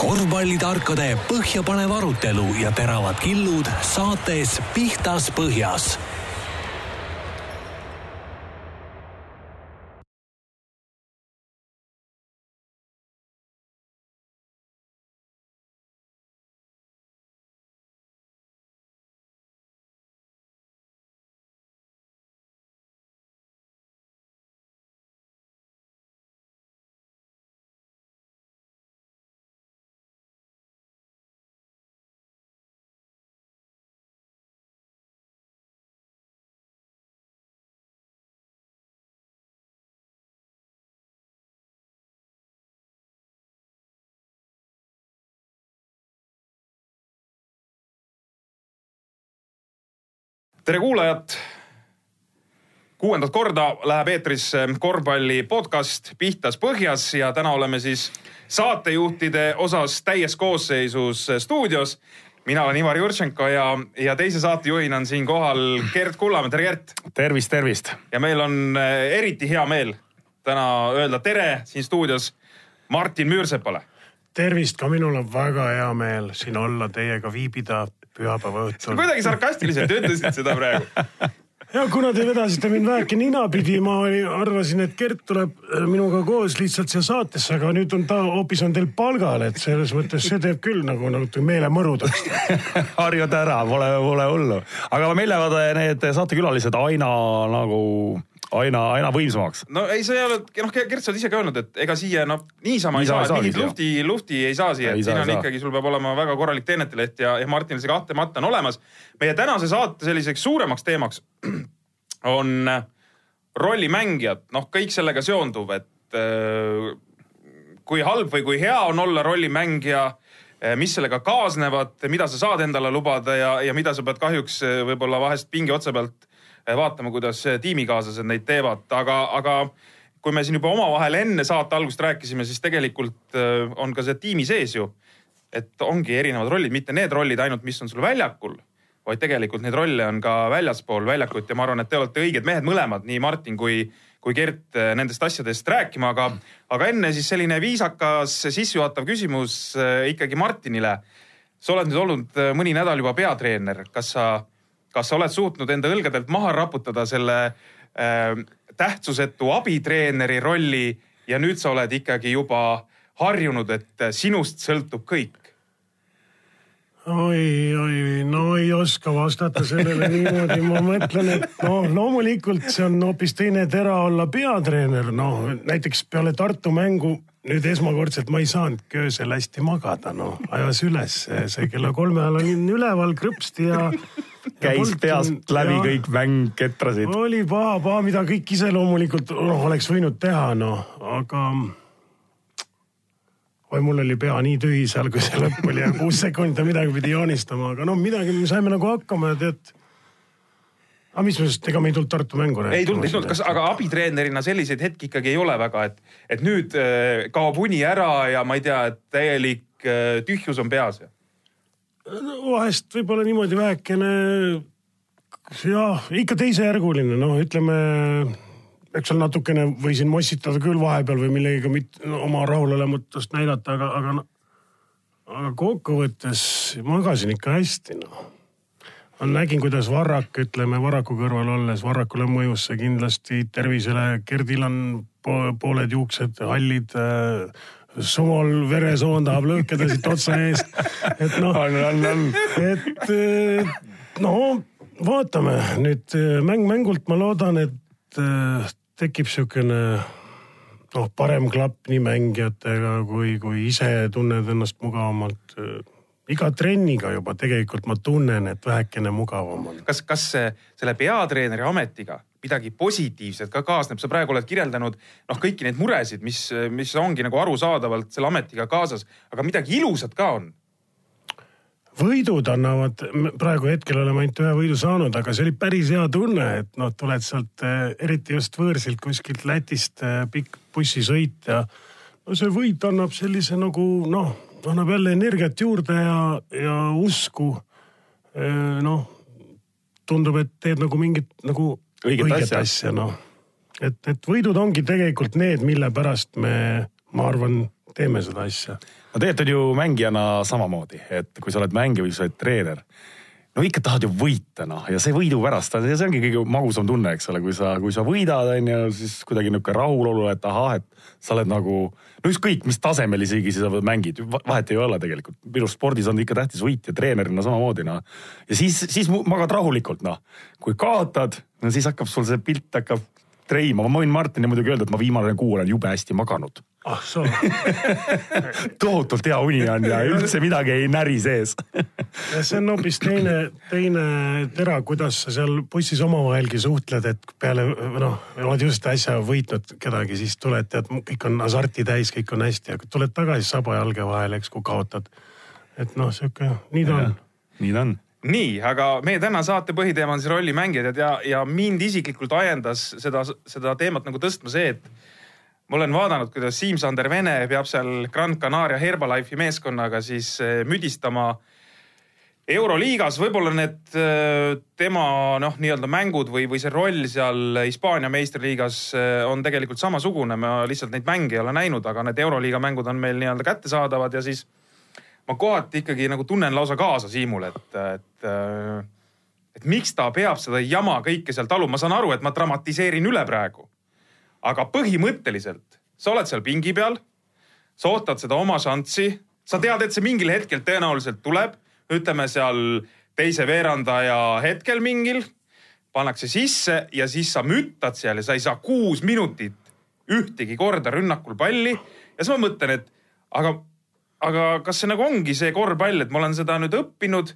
korvpallitarkade põhjapanev arutelu ja teravad killud saates Pihtas Põhjas tere kuulajad. kuuendat korda läheb eetrisse korvpalli podcast Pihtas Põhjas ja täna oleme siis saatejuhtide osas täies koosseisus stuudios. mina olen Ivar Jurtšenko ja, ja teise saatejuhina on siin kohal Gert Kullamäe, tere Gert. tervist, tervist. ja meil on eh, eriti hea meel täna öelda tere siin stuudios Martin Müürsepale. tervist, ka minul on väga hea meel siin olla teiega, viibida pühapäeva õhtul. kuidagi sarkastiliselt ütlesid seda praegu. ja kuna te vedasite mind väheke ninapidi, ma oli, arvasin, et Gert tuleb äh, minuga koos lihtsalt siia saatesse, aga nüüd on ta hoopis on teil palgal, et selles mõttes see teeb küll nagu natuke meelemõrudaks harjud ära, pole, pole hullu. aga meil lähevad need saatekülalised aina nagu aina, aina võimsamaks. no ei, sa ei ole, noh, Gert, sa oled ise ka öelnud, et ega siia noh, niisama ei saa, saa, mingit lufti, lufti ei saa siia, et siin on saa. ikkagi, sul peab olema väga korralik teeneteleht ja, ja Martinil see kahtlemata on olemas. meie tänase saate selliseks suuremaks teemaks on rollimängijad, noh, kõik sellega seonduv, et äh, kui halb või kui hea on olla rollimängija äh, mis sellega kaasnevad, mida sa saad endale lubada ja, ja mida sa pead kahjuks äh, võib-olla vahest pingi otsa pealt Eh, vaatama, kuidas eh, tiimikaaslased neid teevad, aga, aga kui me siin juba omavahel enne saate algust rääkisime, siis tegelikult eh, on ka see tiimi sees ju. et ongi erinevad rollid, mitte need rollid ainult, mis on sul väljakul, vaid tegelikult neid rolle on ka väljaspool väljakut ja ma arvan, et te olete õiged mehed mõlemad, nii Martin kui, kui Gert nendest asjadest rääkima, aga, aga enne siis selline viisakas sissejuhatav küsimus ikkagi Martinile. sa oled nüüd olnud mõni nädal juba peatreener, kas sa kas sa oled suutnud enda õlgadelt maha raputada selle äh, tähtsusetu abitreeneri rolli ja nüüd sa oled ikkagi juba harjunud, et sinust sõltub kõik? oi, oi, no ei oska vastata sellele niimoodi, ma mõtlen, et noh, loomulikult see on hoopis teine tera olla peatreener, noh näiteks peale Tartu mängu nüüd esmakordselt ma ei saanudki öösel hästi magada, noh ajas üles, see kella kolme ajal olin üleval krõpsti ja käis peast läbi ja, kõik mängketrasid. oli paha, paha, mida kõik ise loomulikult noh, oleks võinud teha, noh, aga. oi, mul oli pea nii tühi seal, kui see lõpp oli ja kuus sekundit ja midagi pidi joonistama, aga noh, midagi me saime nagu hakkama ja tead aga mis mõttes, ega me ei tulnud Tartu mängu rääkima? ei tulnud, ei tulnud, kas, aga abitreenerina selliseid hetki ikkagi ei ole väga, et, et nüüd äh, kaob uni ära ja ma ei tea, et täielik äh, tühjus on peas vahest võib-olla niimoodi vähekene jah, ikka teisejärguline, noh, ütleme eks seal natukene võisin mossitada küll vahepeal või millegagi mitte no, oma rahulolematust näidata, aga, aga, aga kokkuvõttes magasin ikka hästi, noh. ma nägin, kuidas Varrak, ütleme Varraku kõrval olles, Varrakule mõjus see kindlasti tervisele, Gerdil on pooled juuksed hallid äh, Sumol veresoon tahab lõõkeda siit otsa eest. et noh, et eh, no vaatame nüüd eh, mäng mängult, ma loodan, et eh, tekib sihukene noh, parem klapp nii mängijatega kui, kui ise tunned ennast mugavamalt. iga trenniga juba tegelikult ma tunnen, et vähekene mugavam on. kas, kas selle peatreeneri ametiga midagi positiivset ka kaasneb, sa praegu oled kirjeldanud noh, kõiki neid muresid, mis, mis ongi nagu arusaadavalt selle ametiga kaasas, aga midagi ilusat ka on võidud annavad, praegu hetkel oleme ainult ühe võidu saanud, aga see oli päris hea tunne, et noh, tuled sealt eh, eriti just võõrsilt kuskilt Lätist eh, pikk bussisõit ja no see võit annab sellise nagu noh, annab jälle energiat juurde ja, ja usku. Eh, noh, tundub, et teed nagu mingit nagu õiget, õiget asja, asja, noh. et, et võidud ongi tegelikult need, mille pärast me, ma arvan, teeme seda asja. no tegelikult on ju mängijana samamoodi, et kui sa oled mängija või sa oled treener no ikka tahad ju võita noh ja see võidu pärast, see ongi kõige magusam tunne, eks ole, kui sa, kui sa võidad, on ju, siis kuidagi niisugune rahulolu, et ahah, et sa oled nagu no ükskõik, mis tasemel isegi sa mängid, vahet ei ole tegelikult. minu arust spordis on ikka tähtis võit ja treenerina samamoodi noh. ja siis, siis magad rahulikult noh. kui kaotad, no siis hakkab sul see pilt hakkab treima, ma võin Martinile muidugi öelda, et ma viimane kuu olen jube hästi maganud ah soo. Tohutult hea uni on ja üldse midagi ei näri sees. Ja see on hoopis teine, teine tera, kuidas sa seal bussis omavahelgi suhtled, et peale noh, oled just äsja võitnud kedagi, siis tuled, tead, kõik on hasarti täis, kõik on hästi, aga tuled tagasi saba jalge vahele, eks, kui kaotad. et noh, sihuke, nii ta on. nii ta on. Nii, aga meie täna saate põhiteema on siis rollimängijad ja, ja mind isiklikult ajendas seda, seda teemat nagu tõstma see, et ma olen vaadanud, kuidas Siim-Sander Vene peab seal Gran Canaria Herbalife'i meeskonnaga siis eh, müdistama euroliigas, võib-olla need eh, tema noh, nii-öelda mängud või, või see roll seal Hispaania meistriliigas eh, on tegelikult samasugune, ma lihtsalt neid mänge ei ole näinud, aga need euroliiga mängud on meil nii-öelda kättesaadavad ja siis ma kohati ikkagi nagu tunnen lausa kaasa Siimule, et, et et miks ta peab seda jama kõike seal taluma, ma saan aru, et ma dramatiseerin üle praegu aga põhimõtteliselt sa oled seal pingi peal, sa ootad seda oma šanssi, sa tead, et see mingil hetkel tõenäoliselt tuleb, ütleme seal teise veerandaja hetkel mingil, pannakse sisse ja siis sa müttad seal ja sa ei saa kuus minutit ühtegi korda rünnakul palli. Ja siis ma mõtlen, et aga, aga kas see nagu ongi see korvpall, et ma olen seda nüüd õppinud,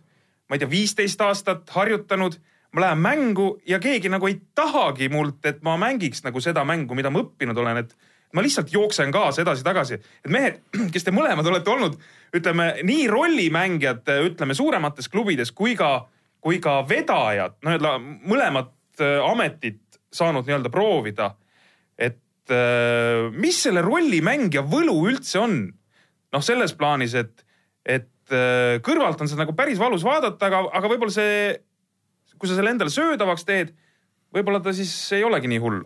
ma ei tea, viisteist aastat harjutanud ma lähen mängu ja keegi nagu ei tahagi mult, et ma mängiks nagu seda mängu, mida ma õppinud olen, et ma lihtsalt jooksen kaasa edasi-tagasi. et mehed, kes te mõlemad olete olnud, ütleme nii rollimängijad, ütleme suuremates klubides kui ka, kui ka vedajad, no mõlemat äh, ametit saanud nii-öelda proovida. et äh, mis selle rollimängija võlu üldse on? noh, selles plaanis, et, et äh, kõrvalt on seda nagu päris valus vaadata, aga, aga võib-olla see kui sa selle endale söödavaks teed, võib-olla ta siis ei olegi nii hull.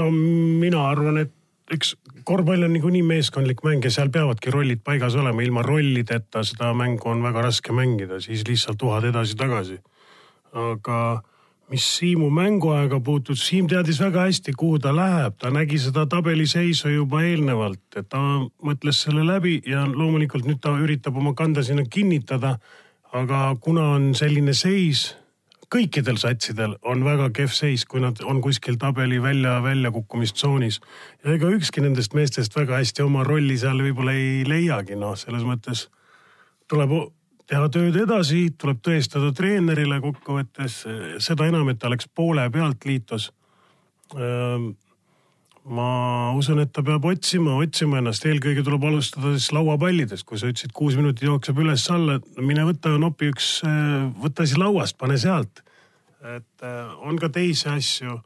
no mina arvan, et eks korvpall on niikuinii meeskondlik mäng ja seal peavadki rollid paigas olema, ilma rollideta seda mängu on väga raske mängida, siis lihtsalt uhad edasi-tagasi. aga mis Siimu mänguaega puutub, Siim teadis väga hästi, kuhu ta läheb, ta nägi seda tabeliseisu juba eelnevalt, et ta mõtles selle läbi ja loomulikult nüüd ta üritab oma kanda sinna kinnitada aga kuna on selline seis, kõikidel satsidel on väga kehv seis, kui nad on kuskil tabeli välja, väljakukkumistsoonis. ja ega ükski nendest meestest väga hästi oma rolli seal võib-olla ei leiagi, noh, selles mõttes tuleb teha tööd edasi, tuleb tõestada treenerile kokkuvõttes, seda enam, et ta läks poole pealt liitus ma usun, et ta peab otsima, otsima ennast, eelkõige tuleb alustada siis lauapallidest, kui sa ütlesid, kuus minutit jookseb üles-alla, mine võta nopi üks, võta siis lauast, pane sealt. et äh, on ka teisi asju.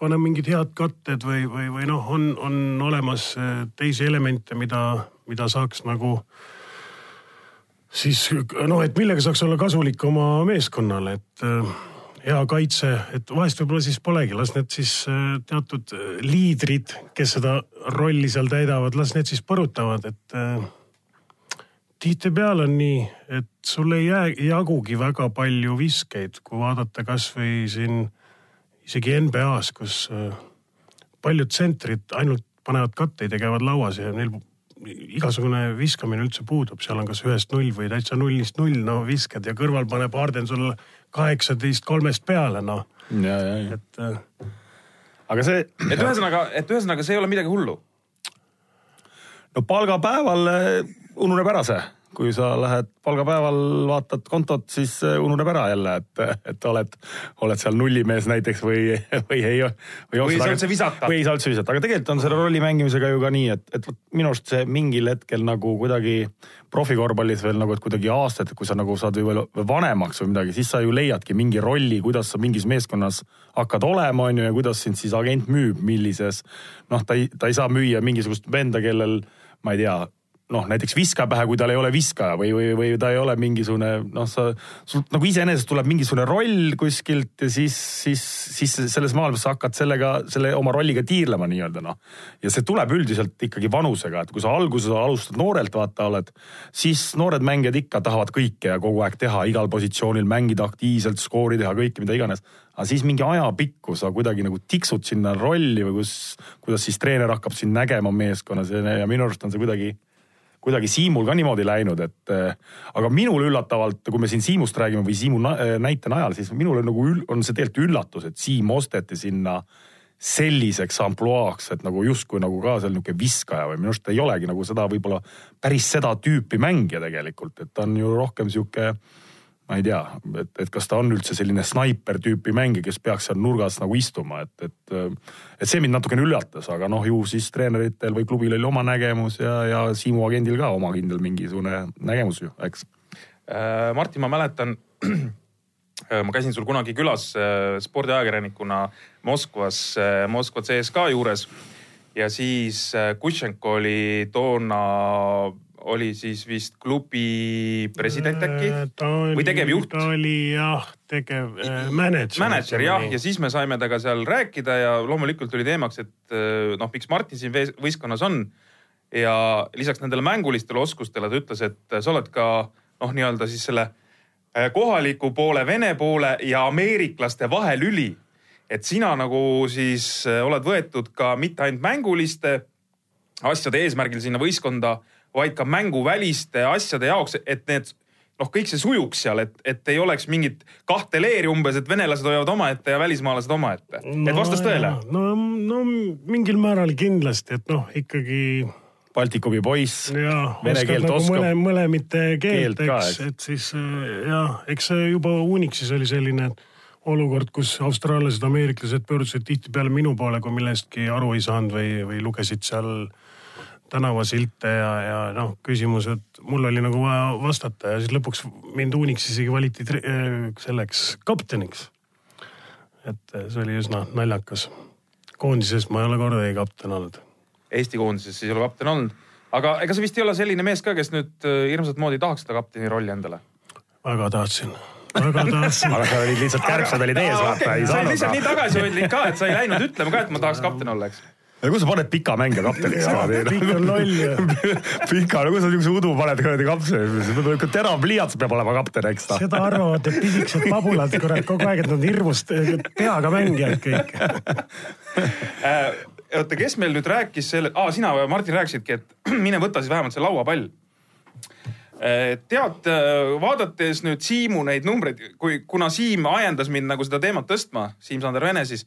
pane mingid head katted või, või, või noh, on, on olemas äh, teisi elemente, mida, mida saaks nagu siis noh, et millega saaks olla kasulik oma meeskonnale, et äh, hea kaitse, et vahest võib-olla siis polegi, las need siis äh, teatud äh, liidrid, kes seda rolli seal täidavad, las need siis põrutavad, et äh, tihtipeale on nii, et sul ei jää, jagugi väga palju viskeid, kui vaadata kasvõi siin isegi NBA-s, kus äh, paljud tsentrid ainult panevad katteid ja käivad lauas ja neil igasugune viskamine üldse puudub, seal on kas ühest null või täitsa nullist null, no viskad ja kõrval paneb Harden sulle kaheksateist kolmest peale, noh. et äh.... aga see. et ühesõnaga, et ühesõnaga see ei ole midagi hullu. no palgapäeval äh, ununeb ära see kui sa lähed palgapäeval, vaatad kontot, siis äh, ununeb ära jälle, et, et oled, oled seal nullimees näiteks või, või ei. või ei saa üldse visata. või ei saa üldse visata, aga tegelikult on selle rolli mängimisega ju ka nii, et, et minu arust see mingil hetkel nagu kuidagi profikorvpallis veel nagu, et kuidagi aastaid, kui sa nagu saad ju vanemaks või midagi, siis sa ju leiadki mingi rolli, kuidas sa mingis meeskonnas hakkad olema, on ju, ja kuidas sind siis agent müüb, millises. noh, ta ei, ta ei saa müüa mingisugust venda, kellel ma ei tea noh, näiteks viskaja pähe, kui tal ei ole viskaja või, või, või ta ei ole mingisugune noh, sa, sul nagu iseenesest tuleb mingisugune roll kuskilt ja siis, siis, siis selles maailmas sa hakkad sellega, selle oma rolliga tiirlema nii-öelda noh. ja see tuleb üldiselt ikkagi vanusega, et kui sa alguses alustad noorelt, vaata oled, siis noored mängijad ikka tahavad kõike ja kogu aeg teha, igal positsioonil mängida aktiivselt, skoori teha, kõike, mida iganes aga siis mingi ajapikku sa kuidagi nagu tiksud sinna rolli või kus, kuidas siis treener hakkab sind nägema meeskonnas ja, ja minu arust on see kuidagi kuidagi Siimul ka niimoodi läinud, et äh, aga minul üllatavalt, kui me siin Siimust räägime või Siimu äh, näite najal, siis minule nagu ül, on see tegelikult üllatus, et Siim osteti sinna selliseks ampluaaks, et nagu justkui nagu ka seal niisugune viskaja või minu arust ei olegi nagu seda võib-olla päris seda tüüpi mängija tegelikult, et ta on ju rohkem sihuke ma ei tea, et, et kas ta on üldse selline snaiper tüüpi mängija, kes peaks seal nurgas nagu istuma, et, et. et see mind natukene üllatas, aga noh, ju siis treeneritel või klubil oli oma nägemus ja, ja Siimu agendil ka oma kindel mingisugune nägemus ju, eks. Äh, Martin, ma mäletan äh, ma käisin sul kunagi külas äh, spordiajakirjanikuna Moskvas, Moskva CSKA juures ja siis Kutšenko oli toona oli siis vist klubi president äkki äh, või tegevjuht? ta oli jah, tegev äh,, mänedžer. mänedžer jah, ja siis me saime temaga seal rääkida ja loomulikult oli teemaks, et äh, noh, miks Martin siin võistkonnas on. ja lisaks nendele mängulistele oskustele ta ütles, et sa oled ka noh, nii-öelda siis selle äh, kohaliku poole, vene poole ja ameeriklaste vahelüli. et sina nagu siis oled võetud ka mitte ainult mänguliste asjade eesmärgil sinna võistkonda vaid ka mänguväliste asjade jaoks, et need noh, kõik see sujuks seal, et, et ei oleks mingit kahte leeri umbes, et venelased hoiavad omaette ja välismaalased omaette no,. et vastas tõele? no, no mingil määral kindlasti, et noh, ikkagi. Baltikumi poiss, vene keelt nagu oskab. mõle, mõlemite keelt, keelt, eks, et siis jah, eks see juba Unixis oli selline olukord, kus austraallased, ameeriklased pöördusid tihtipeale minu poole, kui millestki aru ei saanud või, või lugesid seal tänavasilte ja, ja noh, küsimused, mul oli nagu vaja vastata ja siis lõpuks mind Unixis isegi valiti äh, selleks kapteniks. et see oli üsna naljakas. koondises ma ei ole kordagi kapten olnud. Eesti koondises siis ei ole kapten olnud, aga ega sa vist ei ole selline mees ka, kes nüüd äh, hirmsat moodi tahaks seda kapteni rolli endale? väga tahtsin väga tahtsin. aga sa olid lihtsalt kärbsed olid ees, vaata ei saanud. sa olid lihtsalt nii tagasihoidlik ka, et sa ei läinud ütlema ka, et ma tahaks kapten olla, eks ja kus sa paned pika mängija kapteniks niimoodi? pikk on loll ju. pika, no kus sa niisuguse udu paned kuradi kapteni, terav pliiats peab olema kapten, eks ta. seda arvavad need pisikesed pabulad kurat kogu aeg, et nad hirmust peaga mängijad kõik äh, oota, kes meil nüüd rääkis selle, aa sina, Martin, rääkisidki, et mine võta siis vähemalt see lauapall äh, tead, äh, vaadates nüüd Siimu neid numbreid, kui, kuna Siim ajendas mind nagu seda teemat tõstma, Siim-Sander Vene, siis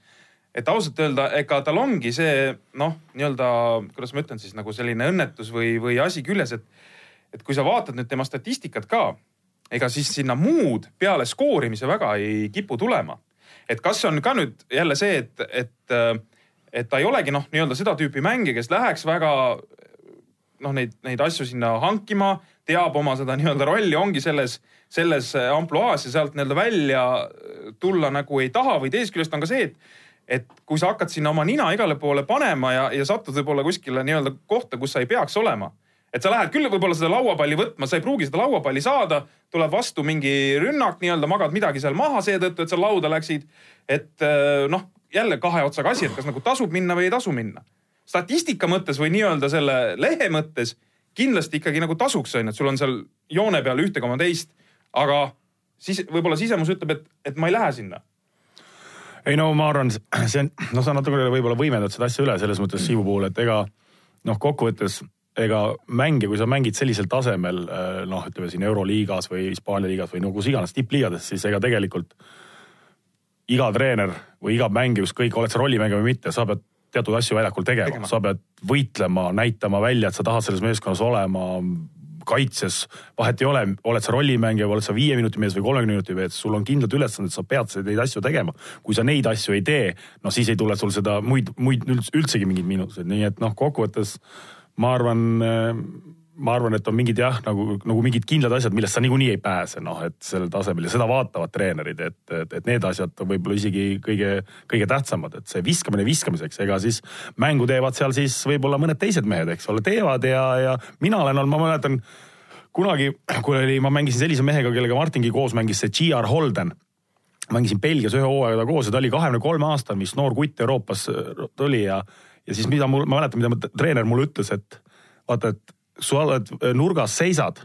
et ausalt öelda, ega tal ongi see noh, nii-öelda, kuidas ma ütlen siis nagu selline õnnetus või, või asi küljes, et, et kui sa vaatad nüüd tema statistikat ka, ega siis sinna muud peale skoorimise väga ei kipu tulema. et kas on ka nüüd jälle see, et, et, et ta ei olegi noh, nii-öelda seda tüüpi mängija, kes läheks väga noh, neid, neid asju sinna hankima, teab oma seda nii-öelda rolli, ongi selles, selles ampluaas ja sealt nii-öelda välja tulla nagu ei taha või teisest küljest on ka see, et et kui sa hakkad sinna oma nina igale poole panema ja, ja satud võib-olla kuskile nii-öelda kohta, kus sa ei peaks olema. et sa lähed küll võib-olla seda lauapalli võtma, sa ei pruugi seda lauapalli saada, tuleb vastu mingi rünnak nii-öelda, magad midagi seal maha seetõttu, et sa lauda läksid. et äh, noh, jälle kahe otsaga asi, et kas nagu tasub minna või ei tasu minna. statistika mõttes või nii-öelda selle lehe mõttes kindlasti ikkagi nagu tasuks on ju, et sul on seal joone peal ühte koma teist, aga siis võib-olla sisemus ütleb, et, et ma ei lähe sinna ei no ma arvan, see on, noh, sa natuke võib-olla võimendad seda asja üle selles mõttes Siivu puhul, et ega noh, kokkuvõttes ega mängija, kui sa mängid sellisel tasemel äh, noh, ütleme siin Euroliigas või Hispaania liigas või no kus iganes tippliigades, siis ega tegelikult iga treener või iga mängija, ükskõik, oled sa rollimängija või mitte, sa pead teatud asju väljakul tegema, tegema., sa pead võitlema, näitama välja, et sa tahad selles meeskonnas olema, kaitses, vahet ei ole, oled sa rollimängija või oled sa viie minuti mees või kolmekümne minuti mees, sul on kindlad ülesanded, sa pead neid asju tegema. kui sa neid asju ei tee, no siis ei tule sul seda muid, muid üldsegi mingeid miinuseid, nii et noh, kokkuvõttes ma arvan ma arvan, et on mingid jah, nagu, nagu mingid kindlad asjad, millest sa niikuinii ei pääse, noh, et sellel tasemel ja seda vaatavad treenerid, et, et, et need asjad on võib-olla isegi kõige, kõige tähtsamad, et see viskamine viskamiseks, ega siis mängu teevad seal siis võib-olla mõned teised mehed, eks ole, teevad ja, ja mina olen olnud, ma mäletan kunagi, kui oli, ma mängisin sellise mehega, kellega Martingi koos mängis see G.R. Holden mängisin Belgias ühe hooaega koos ja ta oli kahekümne kolme aastane, mis noor kutt Euroopas tuli ja, ja siis mida mul, ma mäletan, mida treener mulle ütles, et vaata, et sa oled äh, nurgas, seisad,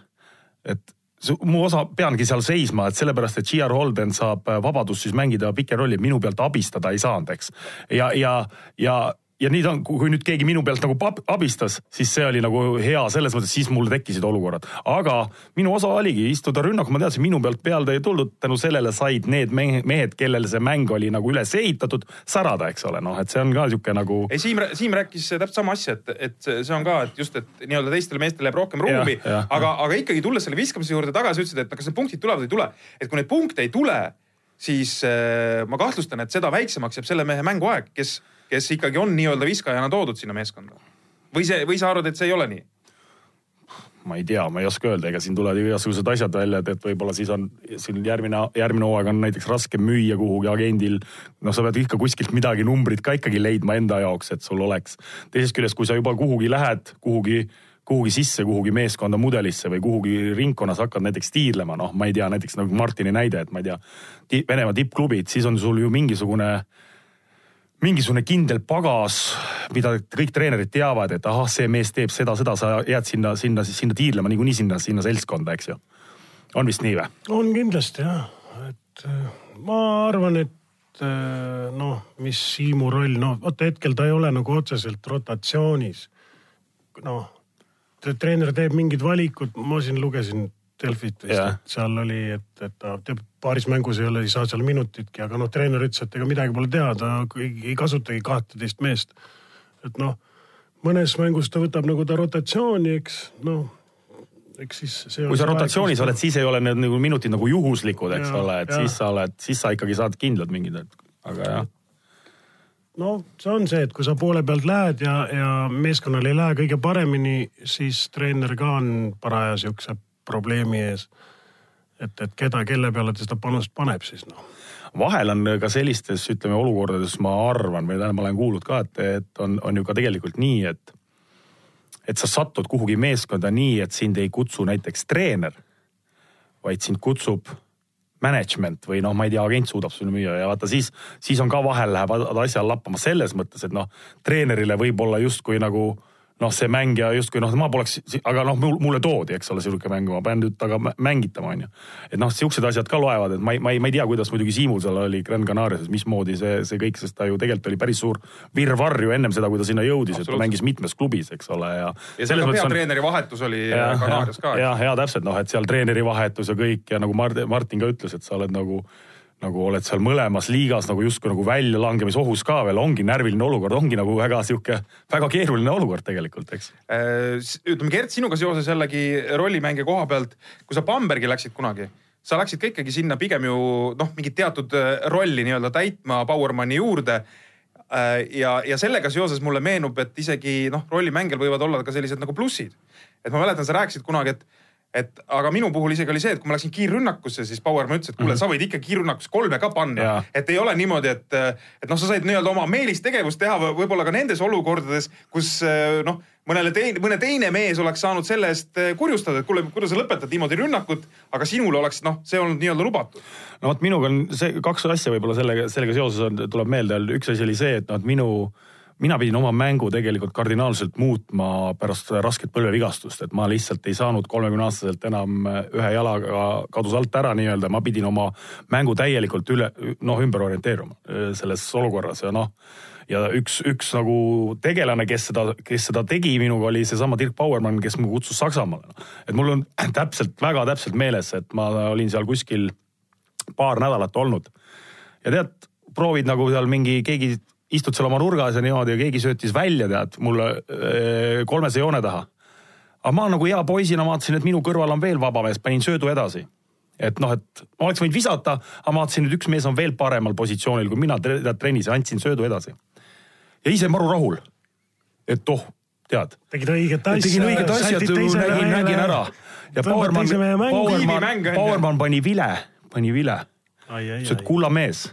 et mu osa peangi seal seisma, et sellepärast, et G.R. Holden saab äh, vabadust siis mängida pike rolli, minu pealt abistada ei saanud, eks. ja, ja, ja ja nii ta on, kui nüüd keegi minu pealt nagu abistas, siis see oli nagu hea selles mõttes, siis mul tekkisid olukorrad. aga minu osa oligi istuda rünnakul, ma teadsin, minu pealt peale ei tulnud, tänu sellele said need mehed, kellele see mäng oli nagu üles ehitatud, särada, eks ole, noh, et see on ka sihuke nagu. ei, Siim, Siim rääkis täpselt sama asja, et, et see on ka, et just, et nii-öelda teistele meestele jääb rohkem ruumi, aga, aga ikkagi tulles selle viskamise juurde tagasi, ütlesid, et kas need punktid tulevad või ei tule. et kui neid punkte ei tule, siis äh, ma kahtlustan, et seda väiksemaks jääb selle mehe mänguaeg, kes kes ikkagi on nii-öelda viskajana toodud sinna meeskonda? või see, või sa arvad, et see ei ole nii? ma ei tea, ma ei oska öelda, ega siin tulevad igasugused asjad välja, et, et võib-olla siis on siin järgmine, järgmine hooaeg on näiteks raske müüa kuhugi agendil. noh, sa pead ikka kuskilt midagi, numbrit ka ikkagi leidma enda jaoks, et sul oleks. teisest küljest, kui sa juba kuhugi lähed, kuhugi, kuhugi sisse, kuhugi meeskonda mudelisse või kuhugi ringkonnas hakkad näiteks tiirlema, noh, ma ei tea, näiteks nagu Martini näide, et ma ei tea, Venemaa tippklubid, siis on sul ju mingisugune äh, mingisugune kindel pagas, mida kõik treenerid teavad, et ahah, see mees teeb seda, seda, sa jääd sinna, sinna sinna tiirlema niikuinii sinna, sinna seltskonda, eks ju. on vist nii või? on kindlasti jah, et äh, ma arvan, et äh, noh, mis Siimu roll, noh vaata hetkel ta ei ole nagu otseselt rotatsioonis. noh, treener teeb mingid valikud, ma siin lugesin Delfit vist, et seal oli, et, et ta teeb paaris mängus ei ole, ei saa seal minutitki, aga noh, treener ütles, et ega midagi pole teha, ta ei, ei kasutagi kahteteist meest. et noh, mõnes mängus ta võtab nagu ta rotatsiooni, eks noh eks siis see kui sa rotatsioonis oled, siis ei ole need nagu minutid nagu juhuslikud, eks ja, ole, et ja. siis sa oled, siis sa ikkagi saad kindlad mingid, aga jah. no see on see, et kui sa poole pealt lähed ja, ja meeskonnal ei lähe kõige paremini, siis treener ka on paraja siukse probleemi ees. et, et keda, kelle peale ta seda panust paneb siis noh vahel on ka sellistes, ütleme olukordades, ma arvan või tähendab, ma olen kuulnud ka, et, et on, on ju ka tegelikult nii, et, et sa satud kuhugi meeskonda nii, et sind ei kutsu näiteks treener, vaid sind kutsub management või noh, ma ei tea, agent suudab sulle müüa ja vaata siis, siis on ka vahel läheb asjal lappama selles mõttes, et noh, treenerile võib-olla justkui nagu noh, see mängija justkui noh, ma poleks, aga noh, mulle toodi, eks ole, sihuke mäng, ma pean nüüd temaga mängitama, onju. et noh, siuksed asjad ka loevad, et ma ei, ma ei, ma ei tea, kuidas muidugi Siimul seal oli Gran Canarias, mismoodi see, see kõik, sest ta ju tegelikult oli päris suur virvarr ju ennem seda, kui ta sinna jõudis, et ta mängis mitmes klubis, eks ole, ja. ja seal ka peatreeneri on... vahetus oli Canarias ka. jah, ja täpselt noh, et seal treeneri vahetus ja kõik ja nagu Martin ka ütles, et sa oled nagu nagu oled seal mõlemas liigas nagu justkui nagu väljalangemisohus ka veel, ongi närviline olukord, ongi nagu väga sihuke, väga keeruline olukord tegelikult, eks. Äh, ütleme, Gert, sinuga seoses jällegi rollimängija koha pealt, kui sa Bambergi läksid kunagi, sa läksid ka ikkagi sinna pigem ju noh, mingit teatud äh, rolli nii-öelda täitma Powermani juurde äh, ja, ja sellega seoses mulle meenub, et isegi noh, rollimängijal võivad olla ka sellised nagu plussid. et ma mäletan, sa rääkisid kunagi, et et aga minu puhul isegi oli see, et kui ma läksin kiirrünnakusse, siis Bauermaa ütles, et kuule mm, -hmm. sa võid ikka kiirrünnakus kolme ka panna. et ei ole niimoodi, et, et noh, sa said nii-öelda oma meelistegevust teha võib-olla ka nendes olukordades, kus noh, mõnele teine, mõne teine mees oleks saanud selle eest kurjustada, et kuule, kuidas sa lõpetad niimoodi rünnakut, aga sinul oleks noh, see olnud nii-öelda lubatud. no vot minuga on see kaks asja võib-olla sellega, sellega seoses on, tuleb meelde, üks asi oli see, et noh, et minu mina pidin oma mängu tegelikult kardinaalselt muutma pärast rasket põlvevigastust, et ma lihtsalt ei saanud kolmekümne aastaselt enam ühe jalaga kadus alt ära nii-öelda, ma pidin oma mängu täielikult üle, noh, ümber orienteeruma äh, selles olukorras ja noh ja üks, üks nagu tegelane, kes seda, kes seda tegi minuga, oli seesama Dirk Bauermann, kes mu kutsus Saksamaale. et mul on täpselt, väga täpselt meeles, et ma olin seal kuskil paar nädalat olnud. ja tead, proovid nagu seal mingi, keegi istud seal oma nurgas ja niimoodi ja keegi söötis välja, tead, mulle äh, kolmese joone taha. aga ma nagu hea poisina vaatasin, et minu kõrval on veel vaba mees, panin söödu edasi. et noh, et ma oleks võinud visata, aga ma vaatasin, et üks mees on veel paremal positsioonil kui mina trennis ja andsin söödu edasi. ja ise maru rahul. et oh, tead. tegid õiget asja. tegin õiget asja, nägin, nägin ära. ja Powerman, Powerman, Powerman pani vile, pani vile. ütles, et kulla mees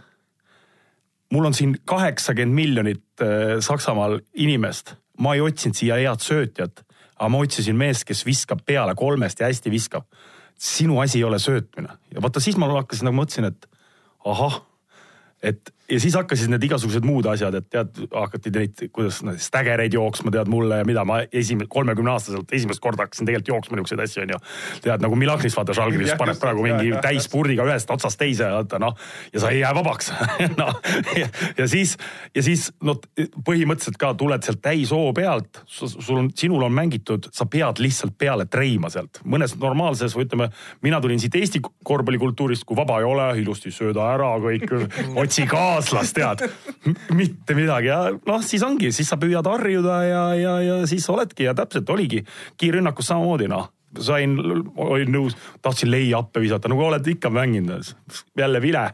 mul on siin kaheksakümmend miljonit äh, Saksamaal inimest, ma ei otsinud siia head söötjat, aga ma otsisin meest, kes viskab peale kolmest ja hästi viskab. sinu asi ei ole söötmine ja vaata siis ma hakkasin nagu mõtlesin, et ahah, et ja siis hakkasid need igasugused muud asjad, et tead, hakati neid, kuidas need stägereid jooksma, tead mulle ja mida ma esimene, kolmekümne aastaselt esimest korda hakkasin tegelikult jooksma niisuguseid asju, onju. tead nagu Milagnis vaata Žalgiris paneb praegu mingi täispurdiga ühest otsast teise, vaata noh. ja sa ei jää vabaks noh, ja, ja siis, ja siis no põhimõtteliselt ka tuled sealt täishoo pealt, sul on, sinul on mängitud, sa pead lihtsalt peale treima sealt. mõnes normaalses või ütleme, mina tulin siit Eesti korvpallikultuurist, kui vaba ei ole, ilusti sööda ära kõik, otsi ka kaaslast tead, mitte midagi ja noh, siis ongi, siis sa püüad harjuda ja, ja, ja siis oledki ja täpselt oligi kiirrünnakus samamoodi noh. Sain, olin nõus, tahtsin lay-up'e visata, nagu oled ikka mänginud, jälle vile.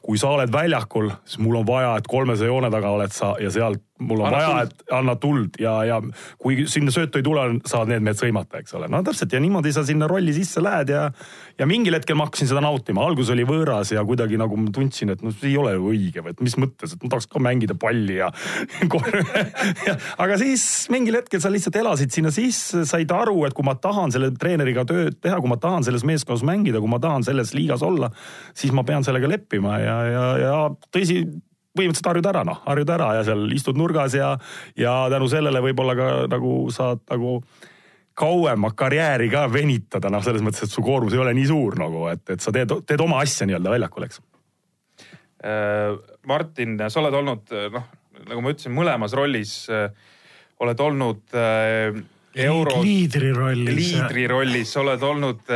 kui sa oled väljakul, siis mul on vaja, et kolmese joone taga oled sa ja sealt mul on anna vaja, et anna tuld ja, ja kui sinna söötu ei tule, saavad need mehed sõimata, eks ole. no täpselt ja niimoodi sa sinna rolli sisse lähed ja, ja mingil hetkel ma hakkasin seda nautima, algus oli võõras ja kuidagi nagu ma tundsin, et noh, see ei ole ju õige või et mis mõttes, et ma tahaks ka mängida palli ja, ja. aga siis mingil hetkel sa lihtsalt elasid sinna sisse, said aru, et kui ma tahan selle treeneriga tööd teha, kui ma tahan selles meeskonnas mängida, kui ma tahan selles liigas olla, siis ma pean sellega leppima ja, ja, ja tõsi põhimõtteliselt harjud ära noh, harjud ära ja seal istud nurgas ja, ja tänu sellele võib-olla ka nagu saad nagu kauema karjääri ka venitada, noh, selles mõttes, et su koormus ei ole nii suur nagu, et, et sa teed, teed oma asja nii-öelda väljakul, eks. Äh, Martin, sa oled olnud noh, nagu ma ütlesin, mõlemas rollis äh, oled olnud äh, euro. liidri rollis. liidri rollis, oled olnud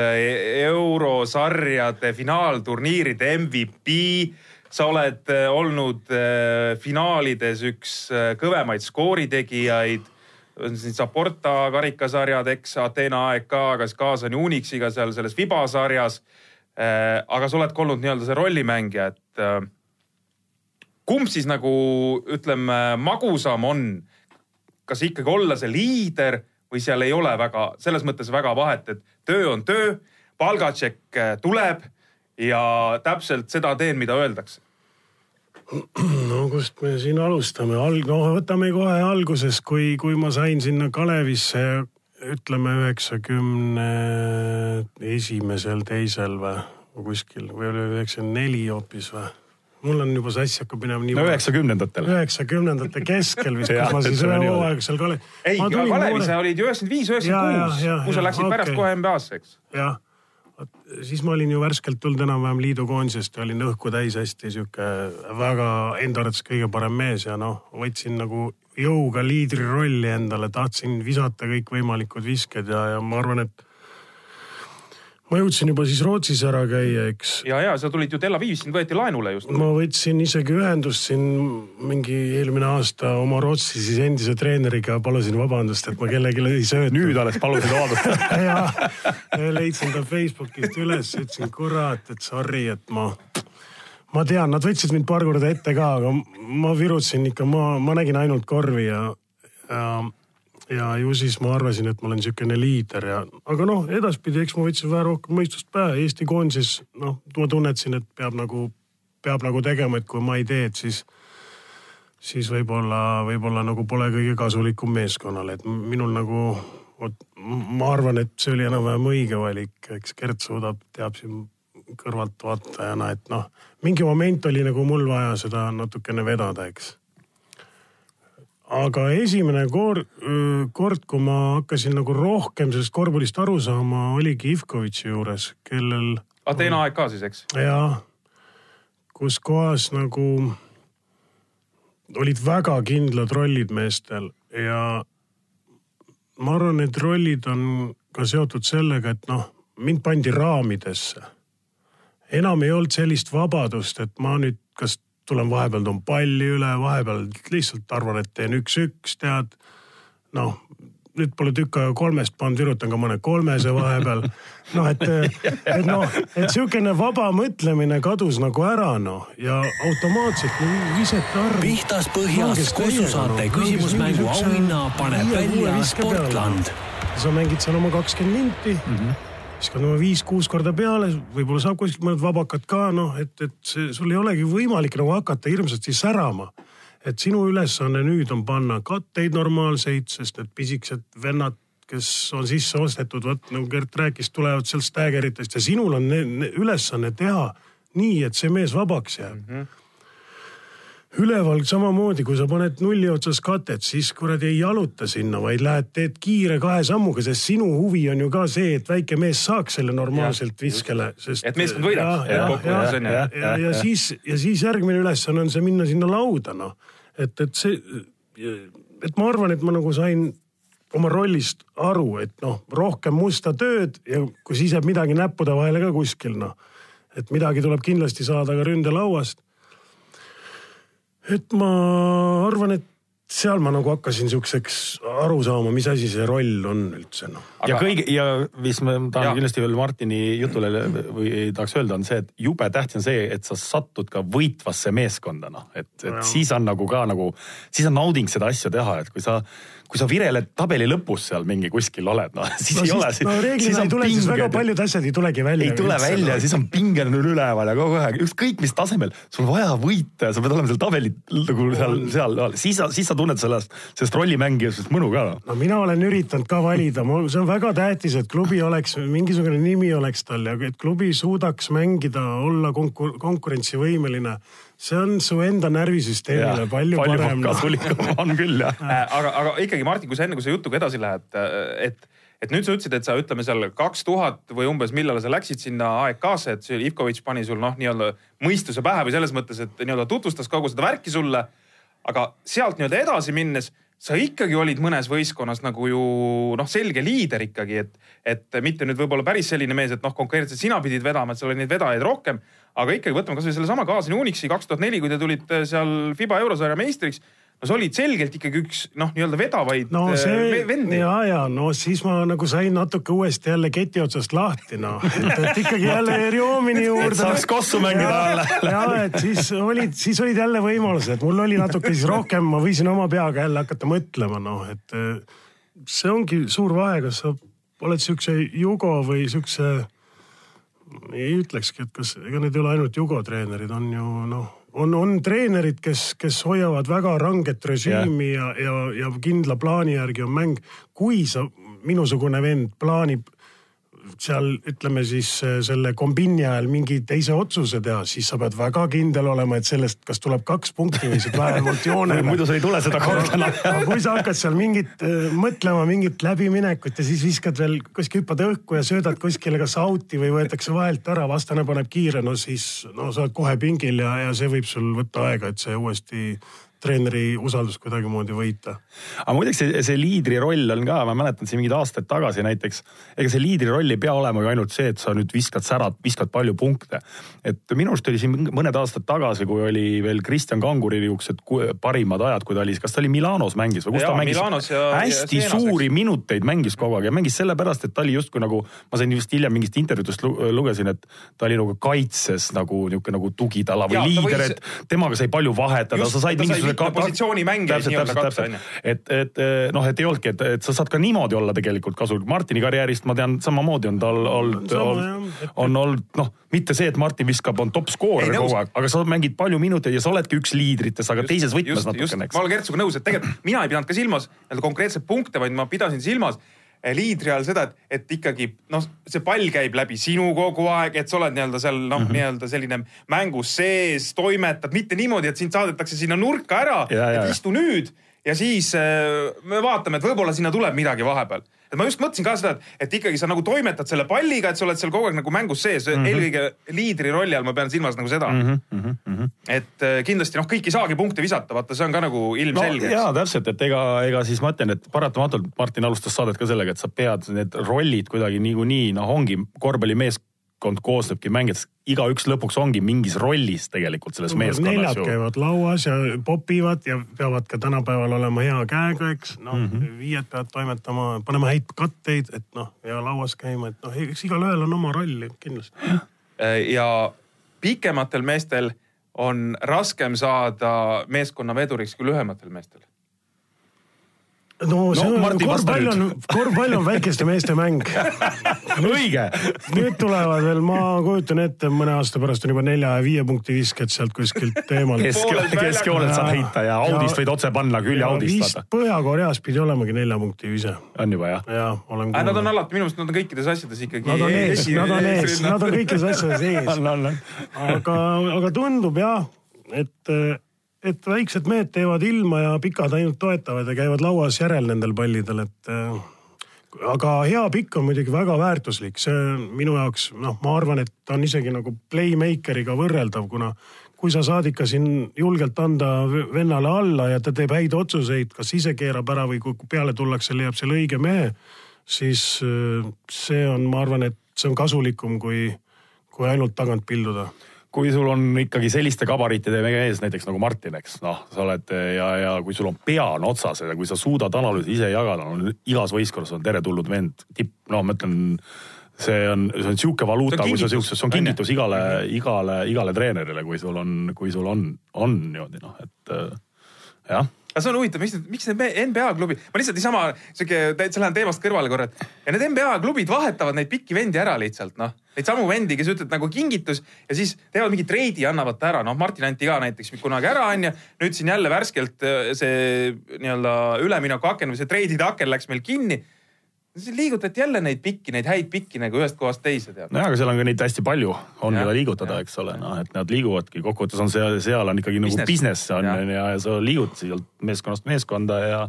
eurosarjade finaalturniiride MVP sa oled äh, olnud äh, finaalides üks äh, kõvemaid skooritegijaid siin Saporta karikasarjad, eks Ateena AEK, kas Kaasani Unixiga seal selles Fiba sarjas. aga sa oled ka olnud nii-öelda see rollimängija, et kumb siis nagu ütleme, magusam on? kas ikkagi olla see liider või seal ei ole väga, selles mõttes väga vahet, et töö on töö, palgatšekk tuleb ja täpselt seda teen, mida öeldakse no kust me siin alustame, alg-, no võtame kohe alguses, kui, kui ma sain sinna Kalevisse ütleme üheksakümne esimesel, teisel või kuskil või oli üheksakümmend neli hoopis või? mul on juba sass hakkab minema nii. no üheksakümnendatel. üheksakümnendate keskel vist, kus ma siis ühe hooaeg seal Kalev. ei, Kalevis sa olid ju üheksakümmend viis, üheksakümmend kuus, kui sa läksid okay. pärast kohe NBA-sse, eks. jah siis ma olin ju värskelt tulnud enam-vähem liidukoondisest ja olin õhku täis hästi sihuke väga enda arvates kõige parem mees ja noh, võtsin nagu jõuga liidri rolli endale, tahtsin visata kõikvõimalikud visked ja, ja ma arvan, et ma jõudsin juba siis Rootsis ära käia, eks. ja, ja sa tulid ju Tel Avivis, sind võeti laenule just. ma võtsin isegi ühendust siin mingi eelmine aasta oma Rootsi siis endise treeneriga, palusin vabandust, et ma kellelegi ei söötnud. nüüd alles palusid vabandust ja leidsin ta Facebookist üles, ütlesin kurat, et sorry, et ma ma tean, nad võtsid mind paar korda ette ka, aga ma virutasin ikka, ma, ma nägin ainult korvi ja, ja ja ju siis ma arvasin, et ma olen niisugune liider ja, aga noh, edaspidi, eks ma võtsin vähe rohkem mõistust pähe. Eesti koondises noh, ma tunnetasin, et peab nagu, peab nagu tegema, et kui ma ei tee, et siis, siis võib-olla, võib-olla nagu pole kõige kasulikum meeskonnale, et minul nagu, vot ma arvan, et see oli enam-vähem õige valik, eks Gert suudab, teab siin kõrvaltvaatajana, et noh, mingi moment oli nagu mul vaja seda natukene vedada, eks aga esimene kord, kord, kui ma hakkasin nagu rohkem sellest korvpallist aru saama, oligi Ivkovitši juures, kellel. Ateena aeg ka siis, eks? jah, kus kohas nagu olid väga kindlad rollid meestel ja ma arvan, need rollid on ka seotud sellega, et noh, mind pandi raamidesse. enam ei olnud sellist vabadust, et ma nüüd kas tulen vahepeal toon palli üle, vahepeal lihtsalt arvan, et teen üks-üks, tead. noh, nüüd pole tükk aega kolmest pannud, virutan ka mõne kolmese vahepeal. noh, et, et noh, et sihukene vaba mõtlemine kadus nagu ära noh ja automaatselt visata arv. pihtas põhjas kosusaate no, küsimusmängu auhinna paneb välja Sportland. sa mängid seal oma kakskümmend minti mm. -hmm viskad oma viis-kuus korda peale, võib-olla saab kuskilt mõned vabakad ka noh, et, et see, sul ei olegi võimalik nagu hakata hirmsasti särama et sinu ülesanne nüüd on panna katteid normaalseid, sest need pisikesed vennad, kes on sisse ostetud, vot nagu Gert rääkis, tulevad sealt stäägeritest ja sinul on ne, ne, ülesanne teha nii, et see mees vabaks jääb mm. -hmm üleval samamoodi, kui sa paned nulli otsas katet, siis kuradi ei jaluta sinna, vaid lähed, teed kiire kahe sammuga, sest sinu huvi on ju ka see, et väike mees saaks selle normaalselt viskele, sest. et meeskond ja, ja, ja, ja, ja, ja siis, ja siis järgmine ülesanne on see minna sinna lauda, noh et, et see, et ma arvan, et ma nagu sain oma rollist aru, et noh, rohkem musta tööd ja kui siis jääb midagi näppude vahele ka kuskil noh, et midagi tuleb kindlasti saada ka ründelauast. Et ma arvan, et seal ma nagu hakkasin siukseks aru saama, mis asi see roll on üldse noh. ja kõige ja mis ma tahan ja. kindlasti veel Martini jutule või tahaks öelda, on see, et jube tähtis on see, et sa satud ka võitvasse meeskonda noh, et, et ja. siis on nagu ka nagu, siis on nauding seda asja teha, et kui sa kui sa vireled tabeli lõpus seal mingi kuskil oled, noh siis no, ei siis, ole. no reeglina ei tule, siis väga paljud asjad ei tulegi välja. ei tule välja, siis on pinge on üleval ja kogu aeg, ükskõik mis tasemel, sul vaja võita, sa pead olema seal tabeli nagu seal, seal, siis sa, siis sa tunned sellest, sellest rollimängijast mõnu ka. no mina olen üritanud ka valida, mul, see on väga tähtis, et klubi oleks, mingisugune nimi oleks tal ja et klubi suudaks mängida, olla konkur-, konkurentsivõimeline see on su enda närvisüsteemile ja, palju, palju parem. kasulikum on küll jah äh, aga, aga ikkagi Martin, kui sa enne, kui sa jutuga edasi lähed, äh, et, et nüüd sa ütlesid, et sa ütleme seal kaks tuhat või umbes millal sa läksid sinna AEK-sse, et see Ivkovitš pani sul noh, nii-öelda mõistuse pähe või selles mõttes, et nii-öelda tutvustas kogu seda värki sulle. aga sealt nii-öelda edasi minnes sa ikkagi olid mõnes võistkonnas nagu ju noh, selge liider ikkagi, et, et mitte nüüd võib-olla päris selline mees, et noh, konkreetselt sina pidid vedama, et seal oli neid vedajaid rohkem aga ikkagi võtame kasvõi sellesama Kaasani Unixi kaks tuhat neli, kui te tulite seal Fiba eurosarja meistriks no sa olid selgelt ikkagi üks noh, nii-öelda vedavaid no, äh, see, vendi. ja, ja no siis ma nagu sain natuke uuesti jälle keti otsast lahti noh, et, ikkagi jälle Eriomini juurde. saaks kossu mängida jälle. ja, et siis olid, siis olid jälle võimalused, mul oli natuke siis rohkem, ma võisin oma peaga jälle hakata mõtlema, noh, et äh, see ongi suur vahe, kas sa oled siukse Jugo või siukse ei ütlekski, et kas, ega need ei ole ainult jugotreenerid, on ju noh, on, on treenerid, kes, kes hoiavad väga ranget režiimi yeah. ja, ja, ja kindla plaani järgi on mäng. kui sa, minusugune vend plaanib seal ütleme siis äh, selle kombini ajal mingi teise otsuse teha, siis sa pead väga kindel olema, et sellest, kas tuleb kaks punkti või siit vähemalt joonele muidu sul ei tule seda korda enam. kui sa hakkad seal mingit äh, mõtlema mingit läbiminekut ja siis viskad veel kuskil hüppad õhku ja söödad kuskile kas out'i või võetakse vahelt ära, vastane paneb kiire, no siis no sa oled kohe pingil ja, ja see võib sul võtta aega, et see uuesti treeneri usaldust kuidagimoodi võita. aga muideks see, see liidri roll on ka, ma mäletan siin mingeid aastaid tagasi näiteks, ega see liidri roll ei pea olema ju ainult see, et sa nüüd viskad särad, viskad palju punkte. et minu arust oli siin mõned aastad tagasi, kui oli veel Kristjan Kanguri niisugused parimad ajad, kui ta oli, kas ta oli Milanos mängis või kus ja, ta mängis? hästi ja suuri minuteid mängis kogu aeg ja mängis sellepärast, et ta oli justkui nagu, ma sain just hiljem mingist intervjuudest lugesin, et ta oli nagu kaitses nagu niisugune nagu tugitala või ja, liider, et temaga sai palju vahetada, sa said mingisuguse ka, positsioonimängija nii-öelda katta onju. et, et noh, et ei olnudki, et, et sa saad ka niimoodi olla tegelikult kasulik. Martini karjäärist ma tean, samamoodi on tal olnud, on olnud noh, mitte see, et Martin viskab, on top skoorer kogu aeg, aga sa mängid palju minuteid ja sa oledki üks liidritest, aga just, teises võtmes natukene, eks. ma olen Kertsuga nõus, et tegelikult mina ei pidanud ka silmas nii-öelda konkreetseid punkte, vaid ma pidasin silmas liidri all seda, et, et ikkagi noh, see pall käib läbi sinu kogu aeg, et sa oled nii-öelda seal noh mm -hmm., nii-öelda selline mängus sees, toimetad, mitte niimoodi, et sind saadetakse sinna nurka ära, et istu nüüd ja siis äh, me vaatame, et võib-olla sinna tuleb midagi vahepeal et ma just mõtlesin ka seda, et, et ikkagi sa nagu toimetad selle palliga, et sa oled seal kogu aeg nagu mängus sees mm, -hmm. eelkõige liidri rolli all ma pean silmas nagu seda mm. -hmm, mm -hmm. et äh, kindlasti noh, kõik ei saagi punkte visata, vaata, see on ka nagu ilmselge no,. jaa, täpselt, et ega, ega siis ma ütlen, et paratamatult Martin alustas saadet ka sellega, et sa pead need rollid kuidagi niikuinii noh, ongi korvpallimees meeskond koosnebki mängijatest, igaüks lõpuks ongi mingis rollis tegelikult selles meeskonnas. neljad ju. käivad lauas ja popivad ja peavad ka tänapäeval olema hea käega, eks. noh mm -hmm., viied peavad toimetama, panema häid katteid, et noh, ja lauas käima, et noh, eks igalühel on oma roll kindlasti. ja pikematel meestel on raskem saada meeskonna veduriks kui lühematel meestel no see no, on, korvpall on, korvpall on väikeste meeste mäng õige. nüüd tulevad veel, ma kujutan ette, mõne aasta pärast on juba nelja ja viie punkti visked sealt kuskilt eemal Kesk,. keskjoonelt saab heita ja audist võid otse panna külje audist. Põhja-Koreas pidi olemagi nelja punkti vise. on juba jah? jaa, olen kuulnud. Nad on alati, minu meelest nad on kõikides asjades ikkagi. Nad on ees, nad on ees, nad on kõikides asjades ees. aga, aga tundub jah, et et väiksed mehed teevad ilma ja pikad ainult toetavad ja käivad lauas järel nendel pallidel, et äh, aga hea pikk on muidugi väga väärtuslik, see minu jaoks, noh, ma arvan, et ta on isegi nagu playmaker'iga võrreldav, kuna kui sa saad ikka siin julgelt anda vennale alla ja ta teeb häid otsuseid, kas ise keerab ära või kui peale tullakse, leiab selle õige mehe, siis äh, see on, ma arvan, et see on kasulikum kui, kui ainult tagant pilduda kui sul on ikkagi selliste gabariitide mees näiteks nagu Martin, eks noh, sa oled ja, ja kui sul on pea on otsas ja kui sa suudad analüüsi ise jagada, no igas võistkonnas on teretulnud vend, tipp, no ma ütlen see on, see on sihuke valuuta, kui sa siukses, see on kingitus igale, igale, igale treenerile, kui sul on, kui sul on, on niimoodi noh, et jah aga see on huvitav, miks need, miks need NBA klubid, ma lihtsalt niisama sihuke täitsa lähen teemast kõrvale korra, et ja need NBA klubid vahetavad neid pikki vendi ära lihtsalt noh. Neid samu vendi, kes ütlevad nagu kingitus ja siis teevad mingi treidi, annavad ta ära, noh Martin anti ka näiteks kunagi ära onju. nüüd siin jälle värskelt äh, see nii-öelda ülemineku aken või see treidide aken läks meil kinni siis liigutati jälle neid pikki, neid häid pikki nagu ühest kohast teise tead. nojah, aga seal on ka neid hästi palju, on keda liigutada, eks ole, noh, et nad liiguvadki, kokkuvõttes on see, seal on ikkagi nagu business, business on ja, ja, ja sa liigud sealt meeskonnast meeskonda ja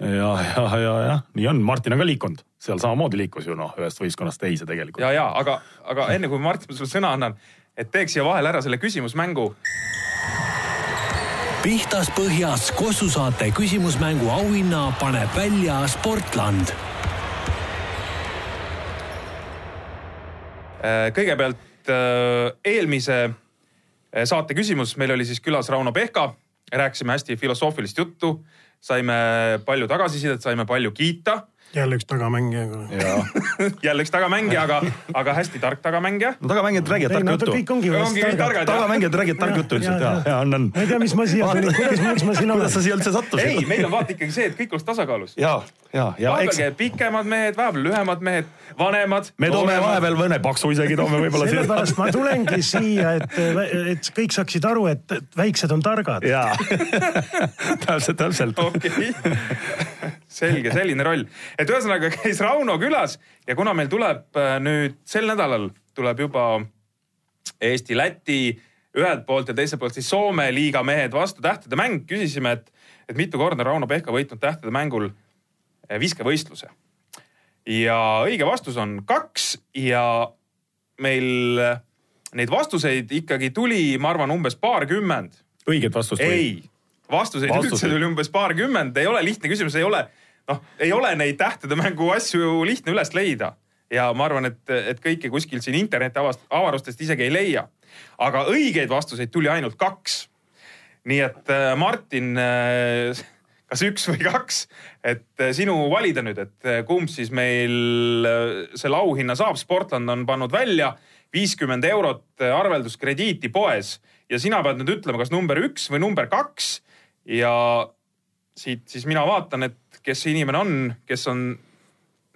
ja, ja, ja jah, nii on, Martin on ka liikunud, seal samamoodi liikus ju noh, ühest võistkonnast teise tegelikult. ja, ja aga, aga enne kui Martin sulle sõna annan, et teeks siia vahele ära selle küsimusmängu. Pihtas põhjas Kossu saate küsimusmängu auhinna paneb välja Sportland kõigepealt äh, eelmise äh, saate küsimus, meil oli siis külas Rauno Pehka, rääkisime hästi filosoofilist juttu, saime palju tagasisidet, saime palju kiita jälle üks tagamängija jälle üks tagamängija, aga, aga hästi tark tagamängija. no tagamängijad räägivad tarka juttu. kõik ongi ju hästi targad. tagamängijad räägivad tarka juttu üldiselt ja, ja on, on. ma ei tea, mis ma siia tulin, kuidas, miks ma siin olen. kuidas sa siia üldse sattusid? ei, meil on vaata ikkagi see, et kõik oleks tasakaalus. ja, ja, ja eks. pikemad mehed, vahepeal lühemad mehed, vanemad. me toome vahepeal mõne paksu isegi toome võib-olla. sellepärast ma tulengi siia, et, et kõik saaksid aru, et väiksed on targad. jaa, täpselt, täpselt. okei, selge, selline roll. et ühesõnaga käis Rauno külas ja kuna meil tuleb äh, nüüd sel nädalal tuleb juba Eesti-Läti ühelt poolt ja teiselt poolt siis Soome liiga mehed vastu tähtede mäng, küsisime, et, et mitu korda Rauno Pehka võitnud tähtede mängul äh, viskevõistluse. ja õige vastus on kaks ja meil äh, neid vastuseid ikkagi tuli, ma arvan, umbes paarkümmend. õiget vastust või? ei, vastuseid, vastuseid üldse tuli umbes paarkümmend, ei ole lihtne küsimus, ei ole noh, ei ole neid tähtede mängu asju lihtne üles leida ja ma arvan, et, et kõike kuskilt siin interneti avast-, avarustest isegi ei leia. aga õigeid vastuseid tuli ainult kaks. nii et äh, Martin, äh, kas üks või kaks, et äh, sinu valida nüüd, et kumb siis meil selle auhinna saab. Sportland on pannud välja viiskümmend eurot arvelduskrediiti poes ja sina pead nüüd ütlema, kas number üks või number kaks ja siit siis mina vaatan, et kes see inimene on, kes on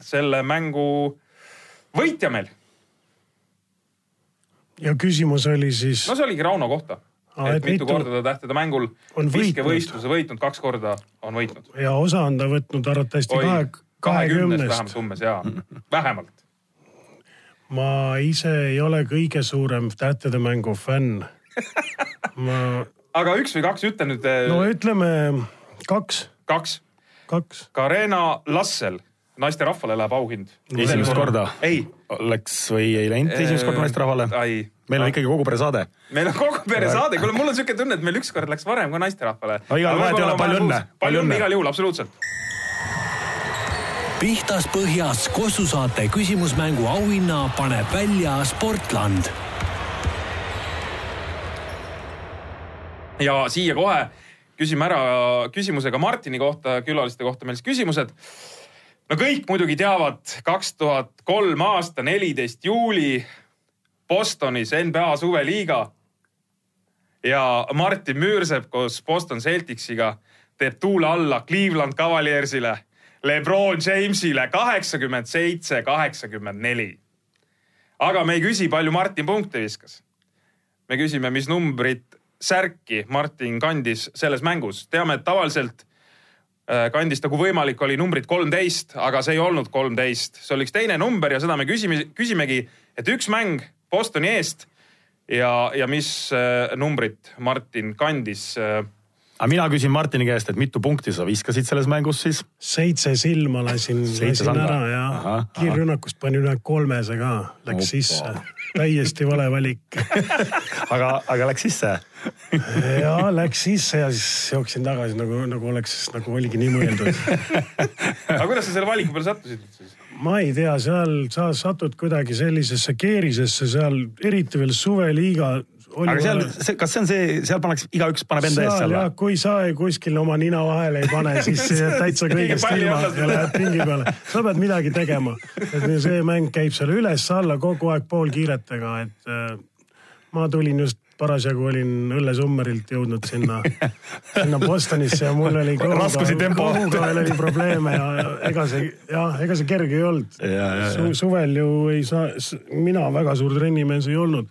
selle mängu võitja meil. ja küsimus oli siis? no see oligi Rauno kohta. et, et mitu korda ta tähtede mängul viskevõistluse võitnud, kaks korda on võitnud. ja osa on ta võtnud arvatavasti kahe, kahekümnest. vähemalt umbes ja, vähemalt. ma ise ei ole kõige suurem tähtede mängu fänn ma. aga üks või kaks, ütle nüüd. no ütleme kaks. kaks kaks. Carena Lassel, naisterahvale läheb auhind. esimest korda? ei. Läks või ei läinud esimest korda naisterahvale? meil on ikkagi kogu pere saade. meil on kogu pere saade, kuule mul on siuke tunne, et meil ükskord läks varem ka naisterahvale. no igal vahet ei ole, palju õnne. palju õnne igal juhul, absoluutselt. pihtas põhjas Kossu saate küsimusmängu auhinna paneb välja Sportland. ja siia kohe küsime ära küsimusega Martini kohta, külaliste kohta meil siis küsimused. no kõik muidugi teavad, kaks tuhat kolm aasta, neliteist juuli Bostonis NBA suveliiga. ja Martin Müürsepp koos Boston Celticsiga teeb tuule alla Cleveland Cavaliersile Lebron Jamesile kaheksakümmend seitse, kaheksakümmend neli. aga me ei küsi, palju Martin punkte viskas. me küsime, mis numbrit särki Martin kandis selles mängus. teame, et tavaliselt äh, kandis ta, kui võimalik, oli numbrit kolmteist, aga see ei olnud kolmteist, see oli üks teine number ja seda me küsime, küsimegi, et üks mäng Bostoni eest ja, ja mis äh, numbrit Martin kandis äh, aga mina küsin Martini käest, et mitu punkti sa viskasid selles mängus siis? seitse silma lasin, lasin ära ja kiirrünnakust panin üle kolmese ka, läks Opa. sisse. täiesti vale valik aga, aga läks sisse ja läks sisse ja siis jooksin tagasi nagu, nagu oleks, nagu oligi nii mõeldud aga kuidas sa selle valiku peale sattusid siis? ma ei tea, seal sa satud kuidagi sellisesse keerisesse seal, eriti veel suveliiga aga seal, kas see on see, seal pannakse, igaüks paneb enda eest seal või? kui sa kuskil oma nina vahele ei pane, siis jääd täitsa kõigest ilma ja lähed pingi peale. sa pead midagi tegema. et see mäng käib seal üles-alla kogu aeg poolkiiretega, et äh, ma tulin just parasjagu olin õllesummerilt jõudnud sinna, sinna Bostonisse ja mul oli veel oli probleeme ja ega see, jah, ega see kerge ei olnud. Su, suvel ju ei saa, mina väga suur trennimees ei olnud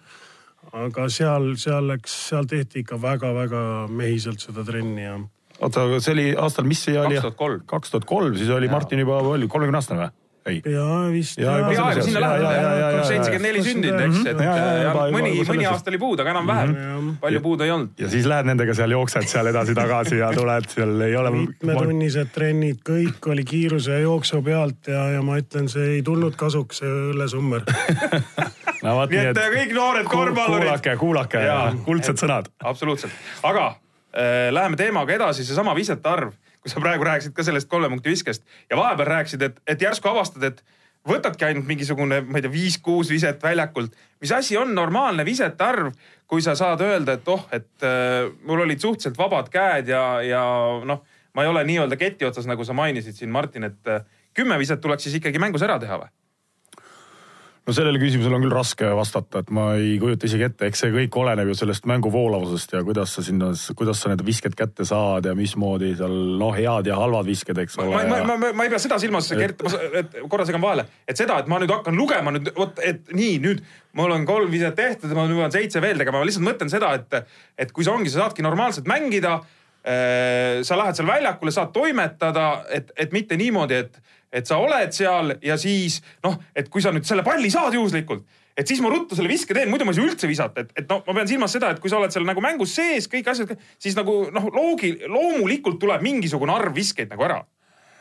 aga seal, seal läks, seal tehti ikka väga-väga mehiselt seda trenni ja. oota, see oli aastal, mis see oli? kaks tuhat kolm. kaks tuhat kolm, siis oli ja. Martin juba palju, kolmekümne aastane või? ei. jaa, vist. peaaegu sinna lähedal, seitsekümmend neli sündinud, eks, et ja, ja, ja, mõni, mõni aasta oli puud, aga enam-vähem mm. -hmm. palju puud ei olnud. ja siis lähed nendega seal, jooksed seal edasi-tagasi ja tuled, seal ei ole. mitmetunnised trennid, kõik oli kiiruse ja jooksu pealt ja, ja ma ütlen, see ei tulnud kasuks, see õllesummer no vot nii, et, et kõik noored korvpallurid. kuulake, kuulake kuldsed sõnad. absoluutselt, aga äh, läheme teemaga edasi, seesama visete arv kui sa praegu rääkisid ka sellest kolme punkti viskest ja vahepeal rääkisid, et, et järsku avastad, et võtadki ainult mingisugune, ma ei tea, viis-kuus viset väljakult. mis asi on normaalne visete arv, kui sa saad öelda, et oh, et äh, mul olid suhteliselt vabad käed ja, ja noh, ma ei ole nii-öelda keti otsas, nagu sa mainisid siin, Martin, et äh, kümme viset tuleks siis ikkagi mängus ära teha või? No sellele küsimusele on küll raske vastata, et ma ei kujuta isegi ette, eks see kõik oleneb ju sellest mängu voolavusest ja kuidas sa sinna, kuidas sa need visked kätte saad ja mismoodi seal noh, head ja halvad visked, eks ole. ma, ma, ma, ma, ma ei pea seda silmas, Gert, et korra segan vahele, et seda, et ma nüüd hakkan lugema nüüd vot, et nii nüüd mul on kolm viset tehtud, ma nüüd pean seitse veel tegema, ma lihtsalt mõtlen seda, et, et kui sa ongi, sa saadki normaalselt mängida äh, sa lähed seal väljakule, saad toimetada, et, et mitte niimoodi, et et sa oled seal ja siis noh, et kui sa nüüd selle palli saad juhuslikult, et siis ma ruttu selle viske teen, muidu ma ei saa üldse visata, et, et noh, ma pean silmas seda, et kui sa oled seal nagu mängus sees, kõik asjad, siis nagu noh, loogi, loomulikult tuleb mingisugune arv viskeid nagu ära.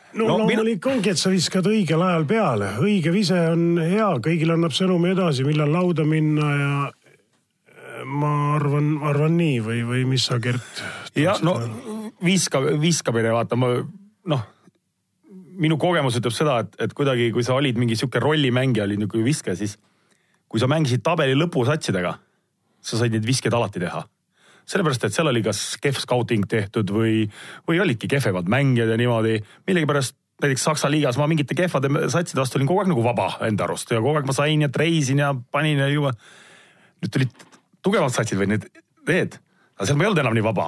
No, no loomulik mina... ongi, et sa viskad õigel ajal peale, õige vise on hea, kõigile annab sõnumi edasi, millal lauda minna ja ma arvan, arvan nii või, või mis sa, Gert? ja no viska, viskamine, vaata ma noh minu kogemus ütleb seda, et, et kuidagi, kui sa olid mingi sihuke rollimängija, olid niisugune viske, siis kui sa mängisid tabeli lõpusatsidega, sa said neid viskeid alati teha. sellepärast, et seal oli kas kehv scouting tehtud või, või olidki kehvemad mängijad ja niimoodi. millegipärast näiteks Saksa liigas ma mingite kehvade satside vastu olin kogu aeg nagu vaba enda arust ja kogu aeg ma sain ja treisin ja panin ja juba. nüüd tulid tugevamad satsid või need, need aga seal ma ei olnud enam nii vaba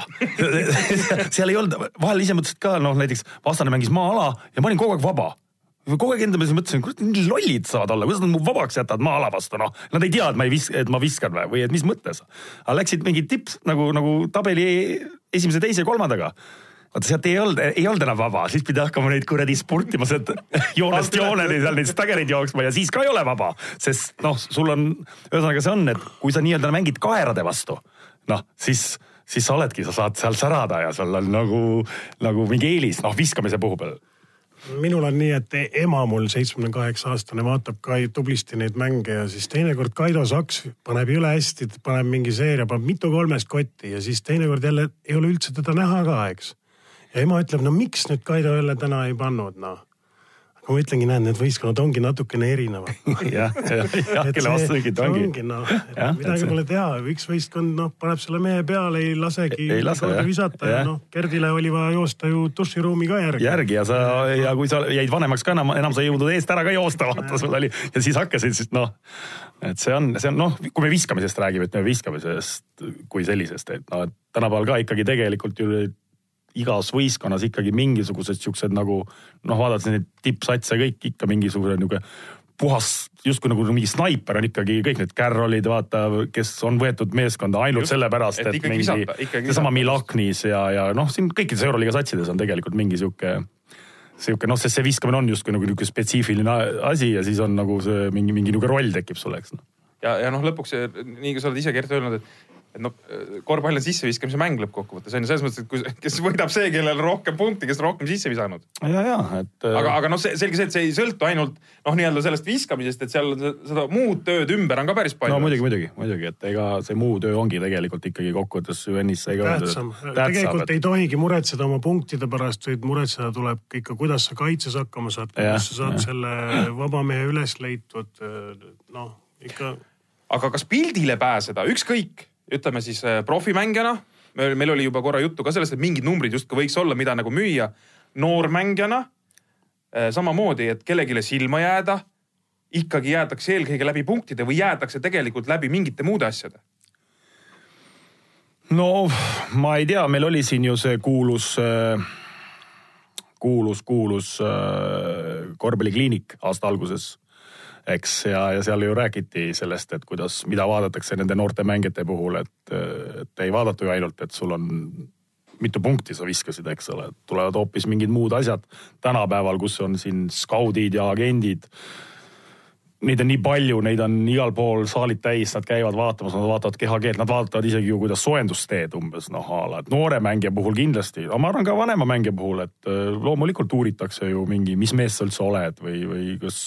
seal ei olnud, vahel ise mõtlesid ka noh, näiteks vastane mängis maa-ala ja ma olin kogu aeg vaba kogu aeg enda meelest mõtlesin, kurat, nii lollid saavad olla, kuidas nad mu vabaks jätavad maa-ala vastu, noh. Nad ei tea, et ma ei vis-, et ma viskan või, või et mis mõttes. aga läksid mingi tipp nagu, nagu tabeli esimese, teise, kolmandaga vaata sealt ei olnud, ei olnud enam vaba, siis pidi hakkama neid kuradi spurtima sealt joonest jooneni seal neid staggereid jooksma ja siis ka ei ole vaba. sest noh, sul on, ühesõnaga see on, et kui sa nii-öelda mängid kaerade vastu noh, siis, siis sa oledki, sa saad seal särada ja sul on nagu, nagu mingi eelis, noh viskamise puhul peal minul on nii, et ema mul, seitsmekümne kaheksa aastane, vaatab ka tublisti neid mänge ja siis teinekord Kaido Saks paneb jõle hästi, paneb mingi seeria, paneb mitu kolmest kotti ja siis teinekord jälle ei ole üldse teda näha ka, eks. ja ema ütleb, no miks nüüd Kaido jälle täna ei pannud, noh. Aga ma ütlengi, näed, need võistkonnad ongi natukene erinevad. Jah, jah, kelle vastu õiged ongi. ongi noh, midagi pole teha, üks võistkond noh, paneb selle mehe peale, ei lasegi ei lase, korda visata. Ja, ja noh, Gerdile oli vaja joosta ju duširuumi ka järgi. järgi ja sa ja kui sa jäid vanemaks ka enam, enam sa ei jõudnud eest ära ka joosta, vaata sul oli ja siis hakkasid siis noh, et see on, see on noh, kui me viskamisest räägime, ütleme viskamisest kui sellisest, et noh, et tänapäeval ka ikkagi tegelikult ju igas võistkonnas ikkagi mingisugused siuksed nagu noh, vaadates neid tippsatse kõik ikka mingisugune niisugune puhas justkui nagu mingi snaiper on ikkagi kõik need Carrollid, vaata, kes on võetud meeskonda ainult Just, sellepärast, et, et mingi seesama Milaknis ja, ja noh, siin kõikides euroliiga satsides on tegelikult mingi sihuke sihuke noh, sest see viskamine on justkui nagu niisugune spetsiifiline asi ja siis on nagu see mingi, mingi niisugune roll tekib sulle, eks noh. ja, ja noh, lõpuks nii kui sa oled ise Gert öelnud, et et noh, korvpall on sisseviskamise mäng lõppkokkuvõttes on ju selles mõttes, et kui, kes võidab see, kellel rohkem punkte, kes rohkem sisse visanud. ja, ja et. aga, äh, aga noh, selge see, et see ei sõltu ainult noh, nii-öelda sellest viskamisest, et seal seda muud tööd ümber on ka päris palju. no muidugi, muidugi, muidugi, et ega see muu töö ongi tegelikult ikkagi kokkuvõttes ju ennist sai ka öeldud. tegelikult et... ei tohigi muretseda oma punktide pärast, vaid muretseda tuleb ikka, kuidas sa kaitses hakkama saad, kuidas sa saad ja. selle vaba mehe üles leitud, noh ikka. aga kas pildile pääseda, ükskõik ütleme siis äh, profimängijana, meil oli juba korra juttu ka sellest, et mingid numbrid justkui võiks olla, mida nagu müüa. noormängijana äh, samamoodi, et kellelegi silma jääda, ikkagi jäädakse eelkõige läbi punktide või jäädakse tegelikult läbi mingite muude asjade? no ma ei tea, meil oli siin ju see kuulus, äh, kuulus, kuulus korvpallikliinik aasta alguses eks, ja, ja seal ju räägiti sellest, et kuidas, mida vaadatakse nende noorte mängijate puhul, et, et ei vaadata ju ainult, et sul on mitu punkti sa viskasid, eks ole, tulevad hoopis mingid muud asjad tänapäeval, kus on siin skaudid ja agendid. Neid on nii palju, neid on igal pool saalid täis, nad käivad vaatamas, nad vaatavad kehakeelt, nad vaatavad isegi ju, kuidas soojendust teed umbes noh a la, et noore mängija puhul kindlasti, aga ma arvan ka vanema mängija puhul, et loomulikult uuritakse ju mingi, mis mees sa üldse oled või, või kas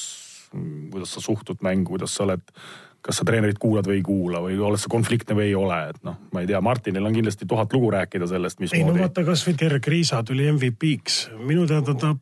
kuidas sa suhtud mängu, kuidas sa oled, kas sa treenerit kuulad või ei kuula või oled sa konfliktne või ei ole, et noh, ma ei tea, Martinil on kindlasti tuhat lugu rääkida sellest, mismoodi. ei no vaata kasvõi Dirk Riisa tuli MVP-ks, minu teada ta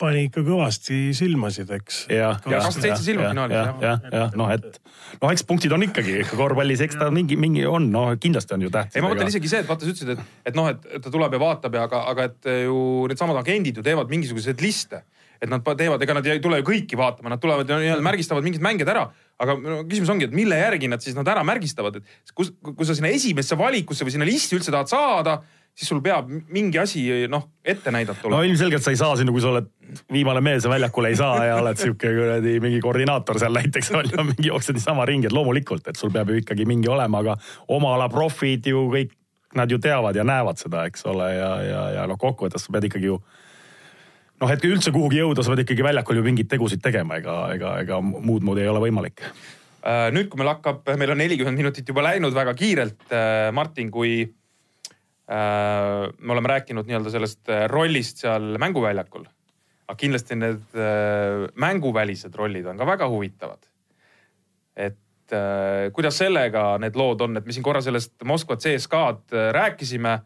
pani ikka kõvasti silmasid, eks. kakskümmend seitse silma finaalis. jah, jah, jah, noh, et noh, eks punktid on ikkagi korvpallis, eks ta mingi, mingi on, no kindlasti on ju tähtis. ei, ma mõtlen isegi see, et vaata, sa ütlesid, et, et noh, et ta tuleb ja vaatab ja aga, aga et ju needsamad agendid ju teevad mingisuguseid liste et nad teevad, ega nad ei tule ju kõiki vaatama, nad tulevad ja märgistavad mingid mängijad ära. aga küsimus ongi, et mille järgi nad siis nad ära märgistavad, et kus, kui sa sinna esimesse valikusse või sinna listi üldse tahad saada, siis sul peab mingi asi noh ette näidata. no ilmselgelt sa ei saa sinna, kui sa oled viimane mees ja väljakule ei saa ja oled sihuke kuradi mingi koordinaator seal näiteks on ju, mingi jooksed niisama ringi, et loomulikult, et sul peab ju ikkagi mingi olema, aga oma ala profid ju kõik, nad ju teavad ja näevad seda, eks ole, ja, ja, ja noh, kokkuvõttes sa pead ikkagi ju noh, et üldse kuhugi jõuda, sa pead ikkagi väljakul ju mingeid tegusid tegema, ega, ega, ega muud moodi ei ole võimalik. Äh, nüüd, kui meil hakkab, meil on nelikümmend minutit juba läinud väga kiirelt, äh, Martin, kui äh, me oleme rääkinud nii-öelda sellest rollist seal mänguväljakul. aga kindlasti need mänguvälised rollid on ka väga huvitavad. et kuidas sellega need lood on, et me siin korra sellest Moskva CSKA-d rääkisime.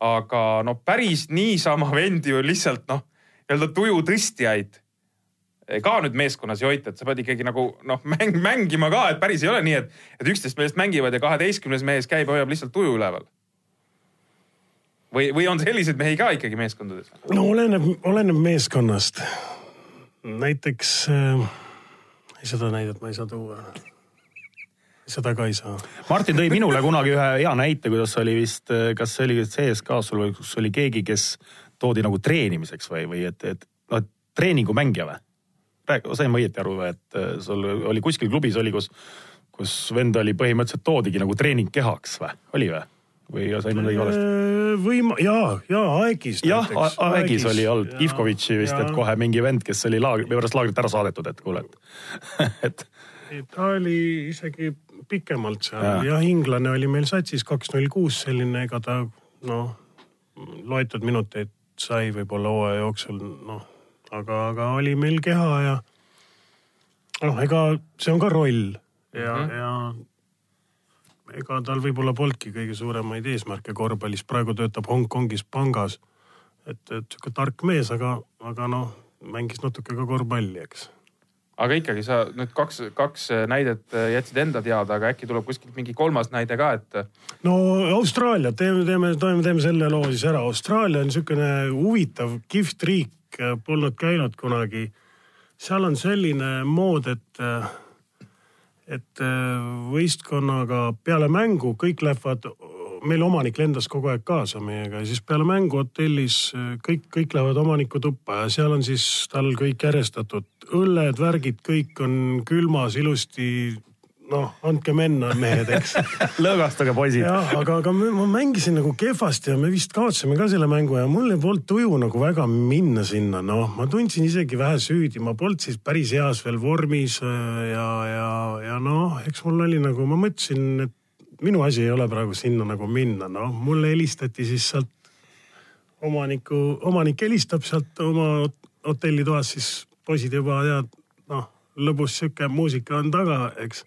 aga no päris niisama vendi ju lihtsalt noh nii-öelda tuju tõstjaid ka nüüd meeskonnas ei hoita, et sa pead ikkagi nagu noh, mäng, mängima ka, et päris ei ole nii, et, et üksteist meest mängivad ja kaheteistkümnes mees käib, hoiab lihtsalt tuju üleval. või, või on selliseid mehi ka ikkagi meeskondades? no oleneb, oleneb meeskonnast. näiteks äh, seda näidet ma ei saa tuua. seda ka ei saa. Martin tõi minule kunagi ühe hea näite, kuidas oli vist, kas see oli CSKA-s sul või kus oli keegi, kes toodi nagu treenimiseks või, või et, et noh, treeningumängija või? sain ma õieti aru või, et äh, sul oli kuskil klubis oli, kus, kus vend oli põhimõtteliselt toodigi nagu treeningkehaks või, oli või? või sain ma õige valesti? Äh, või ma, jaa, jaa, Aegis. jah, Aegis oli olnud, Ivkovitši vist, et kohe mingi vend, kes oli laagri, pärast laagrit ära saadetud, et kuule, et et ta oli isegi pikemalt seal ja. jah, inglane oli meil satsis kaks null kuus selline, ega ta noh, loetud minuteid sai võib-olla hooaja jooksul, noh, aga, aga oli meil keha ja noh, ega see on ka roll ja mm, -hmm. ja ega tal võib-olla polnudki kõige suuremaid eesmärke korvpallis, praegu töötab Hongkongis pangas. et, et sihuke tark mees, aga, aga noh, mängis natuke ka korvpalli, eks aga ikkagi sa nüüd kaks, kaks näidet jätsid enda teada, aga äkki tuleb kuskilt mingi kolmas näide ka, et. no Austraalia, teeme, teeme, teeme selle loo siis ära. Austraalia on niisugune huvitav, kihvt riik, polnud käinud kunagi. seal on selline mood, et, et võistkonnaga peale mängu kõik lähevad meil omanik lendas kogu aeg kaasa meiega ja siis peale mängu hotellis kõik, kõik lähevad omaniku tuppa ja seal on siis tal kõik järjestatud. õlled, värgid, kõik on külmas ilusti. noh, andke menna, mehed, eks lõõgastage, poisid. jah, aga, aga ma mängisin nagu kehvasti ja me vist kaotasime ka selle mängu ja mul ei polnud tuju nagu väga minna sinna, noh, ma tundsin isegi vähe süüdi, ma polnud siis päris heas veel vormis ja, ja, ja noh, eks mul oli nagu, ma mõtlesin, et minu asi ei ole praegu sinna nagu minna, noh mulle helistati siis sealt omaniku, omanik helistab sealt oma hotellitoas, siis poisid juba tead, noh lõbus sihuke muusika on taga, eks.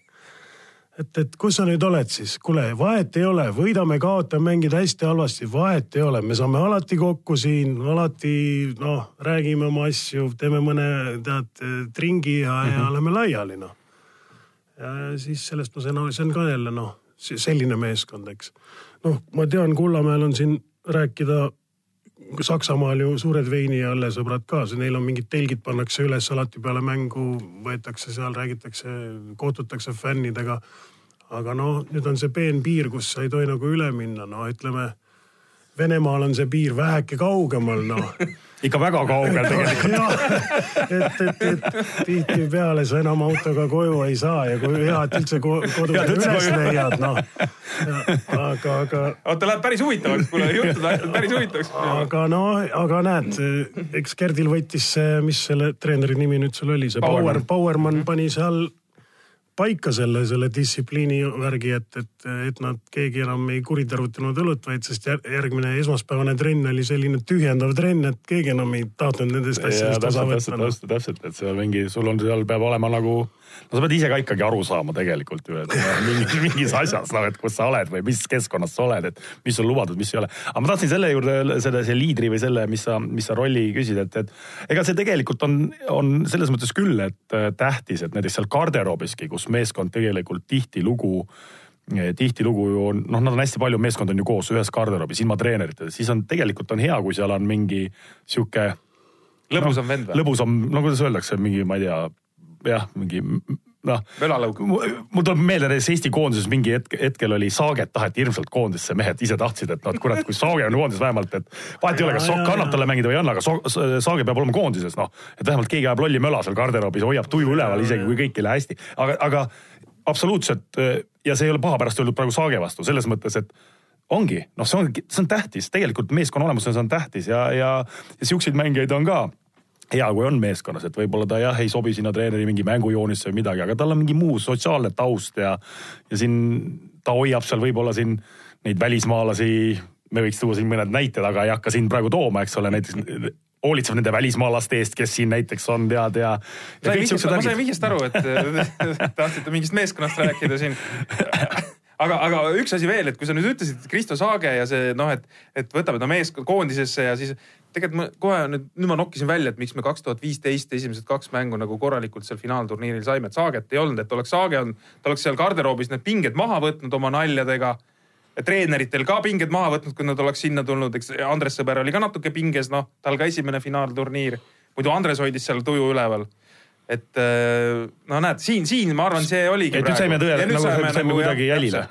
et, et kus sa nüüd oled siis, kuule vahet ei ole, võidame, kaotame, mängid hästi halvasti, vahet ei ole, me saame alati kokku siin, alati noh, räägime oma asju, teeme mõne tead tringi ja mm, -hmm. ja mhm. lähme laiali noh. ja siis sellest ma sain, see on ka jälle noh selline meeskond, eks. noh, ma tean, Kullamäel on siin rääkida Saksamaal ju suured veini ja õllesõbrad ka, neil on mingid telgid pannakse üles alati peale mängu, võetakse seal, räägitakse, kohtutakse fännidega. aga no nüüd on see peen piir, kus sa ei tohi nagu üle minna, no ütleme. Venemaal on see piir väheke kaugemal, noh ikka väga kaugel tegelikult et, et, et tihtipeale sa enam autoga koju ei saa ja kui hea, et üldse kodus üles leiad, noh. aga, aga. oota, läheb päris huvitavaks, kuule jutud lähevad päris huvitavaks. aga no, aga näed, eks Gerdil võttis see, mis selle treeneri nimi nüüd sul oli, see Power, Powerman pani seal paika selle, selle distsipliini värgi, et, et, et nad, keegi enam ei kuritarvitanud õlut, vaid sest järgmine esmaspäevane trenn oli selline tühjendav trenn, et keegi enam ei tahtnud nendest asjadest osa võtta. täpselt, täpselt, et seal mingi, sul on, seal peab olema nagu no sa pead ise ka ikkagi aru saama tegelikult ju, et mingis, mingis asjas, noh, et kus sa oled või mis keskkonnas sa oled, et mis on lubatud, mis ei ole. aga ma tahtsin selle juurde, selle, see liidri või selle, mis sa, mis sa rolli küsid, et, et ega see tegelikult on, on selles mõttes küll, et äh, tähtis, et näiteks seal garderoobiski, kus meeskond tegelikult tihtilugu äh, tihtilugu ju on, noh, nad on hästi palju, meeskond on ju koos ühes garderoobis ilma treeneriteta, siis on tegelikult on hea, kui seal on mingi sihuke. lõbusam no, vend või? lõbusam, no kuidas öeldakse, mingi, ma ei tea jah, mingi noh. mölalõug. mul tuleb meelde näiteks Eesti koondises mingi hetk, hetkel oli Saaget taheti hirmsalt koondisse, mehed ise tahtsid, et noh, et kurat, kui Saage on koondises vähemalt, et vahet ei ole, kas Sokk annab talle mängida või ei anna, aga Saage peab olema koondises, noh. et vähemalt keegi ajab lolli möla seal garderoobis, hoiab tuju üleval, isegi kui kõik ei lähe hästi. aga, aga absoluutselt. Ja see ei ole paha pärast öeldud praegu Saage vastu selles mõttes, et ongi, noh, see on, see on tähtis, tegelikult meeskonna olemus on tähtis ja, ja, ja siukseid mängijaid on ka. Hea, kui on meeskonnas, et võib-olla ta jah, ei sobi sinna treeneri mingi mängujoonisse või midagi, aga tal on mingi muu sotsiaalne taust ja, ja siin ta hoiab seal võib-olla siin neid välismaalasi, me võiks tuua siin mõned näited, aga ei hakka siin praegu tooma, eks ole, näiteks hoolitseb nende välismaalaste eest, kes siin näiteks on, tead ja, ja. ma sain vihjest aru, et tahtsite mingist meeskonnast rääkida siin aga, aga üks asi veel, et kui sa nüüd ütlesid Kristo Saage ja see noh, et, et võtame ta meeskond koondisesse ja siis tegelikult ma kohe nüüd, nüüd ma nokkisin välja, et miks me kaks tuhat viisteist esimesed kaks mängu nagu korralikult seal finaalturniiril saime, et Saaget ei olnud, et oleks Saage olnud, ta oleks seal garderoobis need pinged maha võtnud oma naljadega. Treeneritel ka pinged maha võtnud, kui nad oleks sinna tulnud, eks Andres Sõber oli ka natuke pinges, noh, tal ka esimene finaalturniir. muidu Andres hoidis seal tuju üleval et äh, no näed, siin, siin ma arvan, see oligi. et nüüd saime tõele, nagu saime, saime nagu, kuidagi jälile.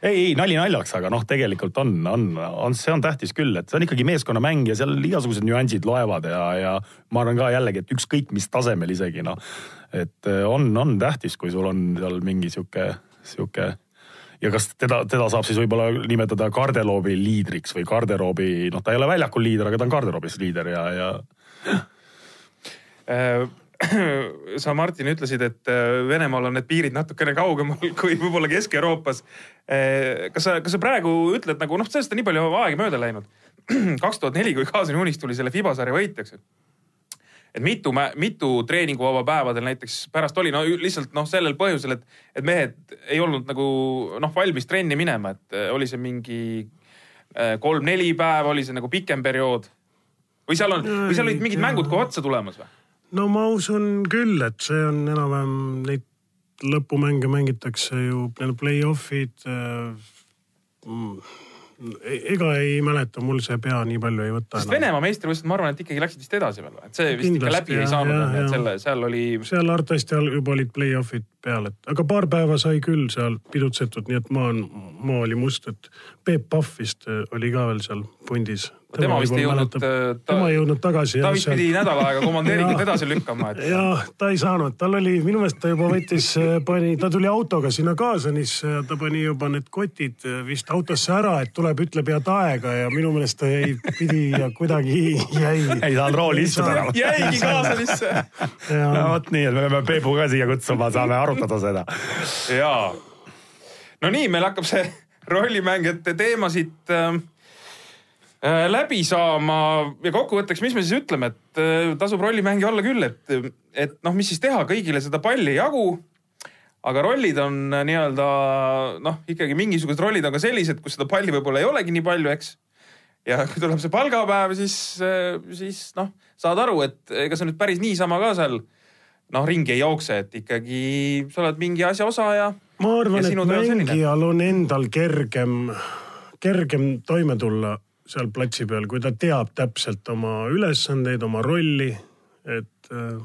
ei, ei nali naljaks, aga noh, tegelikult on, on, on, see on tähtis küll, et see on ikkagi meeskonnamäng ja seal igasugused nüansid loevad ja, ja ma arvan ka jällegi, et ükskõik mis tasemel isegi noh, et äh, on, on tähtis, kui sul on seal mingi sihuke, sihuke ja kas teda, teda saab siis võib-olla nimetada garderoobi liidriks või garderoobi, noh, ta ei ole väljakul liider, aga ta on garderoobis liider ja, ja äh, sa, Martin, ütlesid, et äh, Venemaal on need piirid natukene kaugemal kui võib-olla Kesk-Euroopas. Äh, kas sa, kas sa praegu ütled nagu noh, sellest on nii palju aega mööda läinud. kaks tuhat neli, kui Kaasin Unis tuli selle Fiba sarja võitjaks. et mitu, mitu treeninguvaba päevadel näiteks pärast oli, no lihtsalt noh, sellel põhjusel, et, et mehed ei olnud nagu noh, valmis trenni minema, et äh, oli see mingi kolm-neli päeva, oli see nagu pikem periood või seal on, või seal olid mingid mängud kohe otsa tulemas või? no ma usun küll, et see on enam-vähem neid lõpumänge mängitakse ju, need play-off'id äh, E-, ega ei mäleta, mul see pea nii palju ei võta. sest enam. Venemaa meistrivõistlused, ma arvan, et ikkagi läksid vist edasi veel, et see vist Kindlasti, ikka läbi ja, ei saanud, et selle, seal oli. seal arvatavasti juba olid play-off'id peal, et aga paar päeva sai küll seal pidutsetud, nii et maa on, maa oli must, et Peep Pahv vist oli ka veel seal pundis tema vist ei jõudnud. Äh, tema ei jõudnud tagasi. ta vist pidi nädal aega komandeeringut edasi lükkama et.... jah, ta ei saanud, tal oli, minu meelest ta juba võttis, äh, pani, ta tuli autoga sinna Kaasanisse ja ta pani juba need kotid äh, vist autosse ära, et tuleb, ütleb head aega ja minu meelest ta jäi, pidi ja kuidagi jäi. ei saanud rooli istuda enam. jäigi Kaasanisse. no vot nii, et me peame Peepu ka siia kutsuma, saame arutada seda. jaa. no nii, meil hakkab see rollimängijate teema siit äh, Äh, läbi saama ja kokkuvõtteks, mis me siis ütleme, et äh, tasub rollimängija olla küll, et, et noh, mis siis teha, kõigile seda palli ei jagu. aga rollid on äh, nii-öelda noh, ikkagi mingisugused rollid on ka sellised, kus seda palli võib-olla ei olegi nii palju, eks. ja kui tuleb see palgapäev, siis, siis noh, saad aru, et ega sa nüüd päris niisama ka seal noh, ringi ei jookse, et ikkagi sa oled mingi asja osa ja. ma arvan, et mängijal on endal kergem, kergem toime tulla seal platsi peal, kui ta teab täpselt oma ülesandeid, oma rolli, et äh,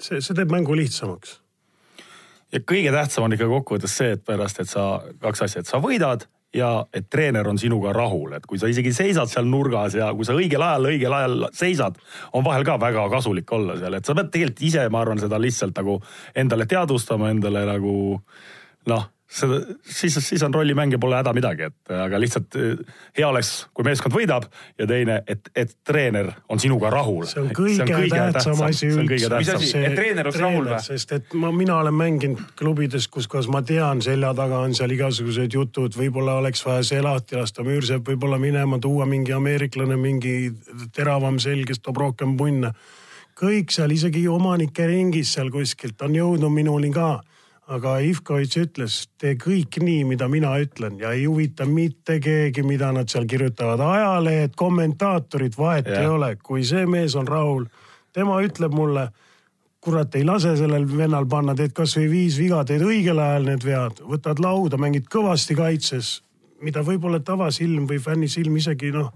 see, see teeb mängu lihtsamaks. ja kõige tähtsam on ikka kokkuvõttes see, et pärast, et sa, kaks asja, et sa võidad ja et treener on sinuga rahul, et kui sa isegi seisad seal nurgas ja kui sa õigel ajal, õigel ajal seisad, on vahel ka väga kasulik olla seal, et sa pead tegelikult ise, ma arvan, seda lihtsalt nagu endale teadvustama, endale nagu noh seda, siis, siis on rollimäng ja pole häda midagi, et aga lihtsalt eh, hea oleks, kui meeskond võidab ja teine, et, et treener on sinuga rahul. see on kõige, see on kõige tähtsam, tähtsam asi üldse. mis asi, et treener oleks rahul või? sest et ma, mina olen mänginud klubides, kus kohas ma tean, selja taga on seal igasugused jutud, võib-olla oleks vaja see lahti lasta, Müürsepp võib-olla minema, tuua mingi ameeriklane, mingi teravam selg, kes toob rohkem punne. kõik seal, isegi omanike ringis seal kuskilt on jõudnud minuni ka aga Ivkovitš ütles, tee kõik nii, mida mina ütlen ja ei huvita mitte keegi, mida nad seal kirjutavad. ajalehed, kommentaatorid, vahet ja. ei ole, kui see mees on rahul, tema ütleb mulle, kurat, ei lase sellel vennal panna, teed kasvõi viis viga, teed õigel ajal need vead, võtad lauda, mängid kõvasti kaitses, mida võib-olla tavasilm või fännisilm isegi noh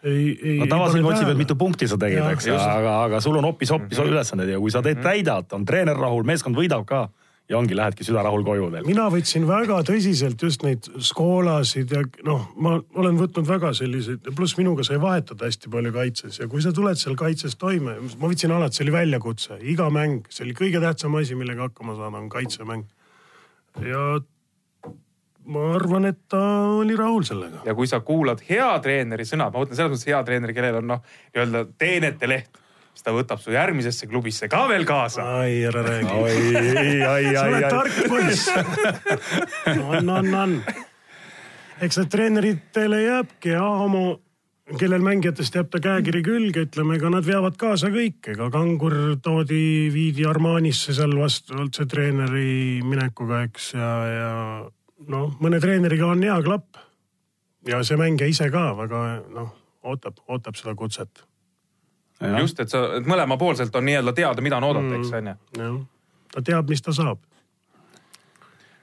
ei, ei. no tavasilm otsib, et mitu punkti sa tegid, eks, aga, aga sul on hoopis-hoopis mm -hmm. ülesanded ja kui sa teed, täidad, on treener rahul, meeskond võidab ka ja ongi, lähedki südarahul koju veel. mina võtsin väga tõsiselt just neid skoolasid ja noh, ma olen võtnud väga selliseid, pluss minuga sai vahetada hästi palju kaitses ja kui sa tuled seal kaitses toime, ma võtsin alati, see oli väljakutse, iga mäng, see oli kõige tähtsam asi, millega hakkama saada, on kaitsemäng. ja ma arvan, et ta oli rahul sellega. ja kui sa kuulad hea treeneri sõna, ma mõtlen selles mõttes hea treeneri, kellel on noh, nii-öelda teenete leht siis ta võtab su järgmisesse klubisse ka veel kaasa. ai, ära räägi. oi, ai, ai, ai. sa oled tark poiss. on, on, on. eks need treeneritele jääbki ja oma, kellel mängijatest jääb ta käekiri külge, ütleme, ega nad veavad kaasa kõik, ega Kangur toodi, viidi Armanisse seal vastavalt see treeneri minekuga, eks ja, ja noh, mõne treeneriga on hea klapp. ja see mängija ise ka väga noh, ootab, ootab seda kutset just, et sa, et mõlemapoolselt on nii-öelda teada, mida on oodata, eks on ju. ta teab, mis ta saab.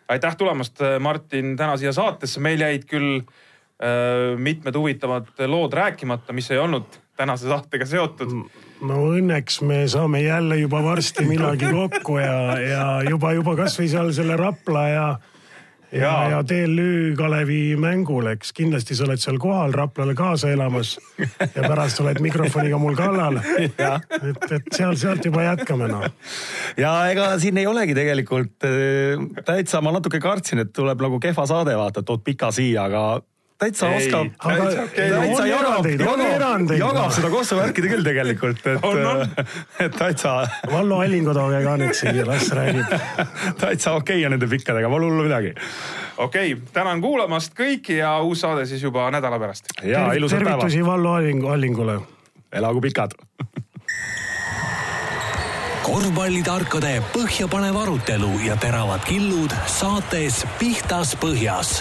aitäh tulemast, Martin, täna siia saatesse, meil jäid küll äh, mitmed huvitavad lood rääkimata, mis ei olnud tänase saatega seotud. no õnneks me saame jälle juba varsti millalgi kokku ja, ja juba, juba kasvõi seal selle Rapla ja ja, ja TLÜ Kalevi mängul, eks kindlasti sa oled seal kohal Raplale kaasa elamas ja pärast oled mikrofoniga mul kallal. et, et seal, sealt juba jätkame noh. ja ega siin ei olegi tegelikult äh, täitsa, ma natuke kartsin, et tuleb nagu kehva saade vaata, tood pika siia, aga täitsa ei, oskab. täitsa, okay. täitsa jagab, jagab, jagab seda kossuvärkide küll tegelikult, et, et täitsa. Vallo Allingu tooge ka nüüd siia, las räägib. täitsa okei okay on nende pikkadega, pole hullu midagi. okei okay,, tänan kuulamast kõiki ja uus saade siis juba nädala pärast. ja ilusat päeva. tervitusi Vallo Allingu, Allingule. elagu pikad korvpallitarkade põhjapanev arutelu ja teravad killud saates Pihtas Põhjas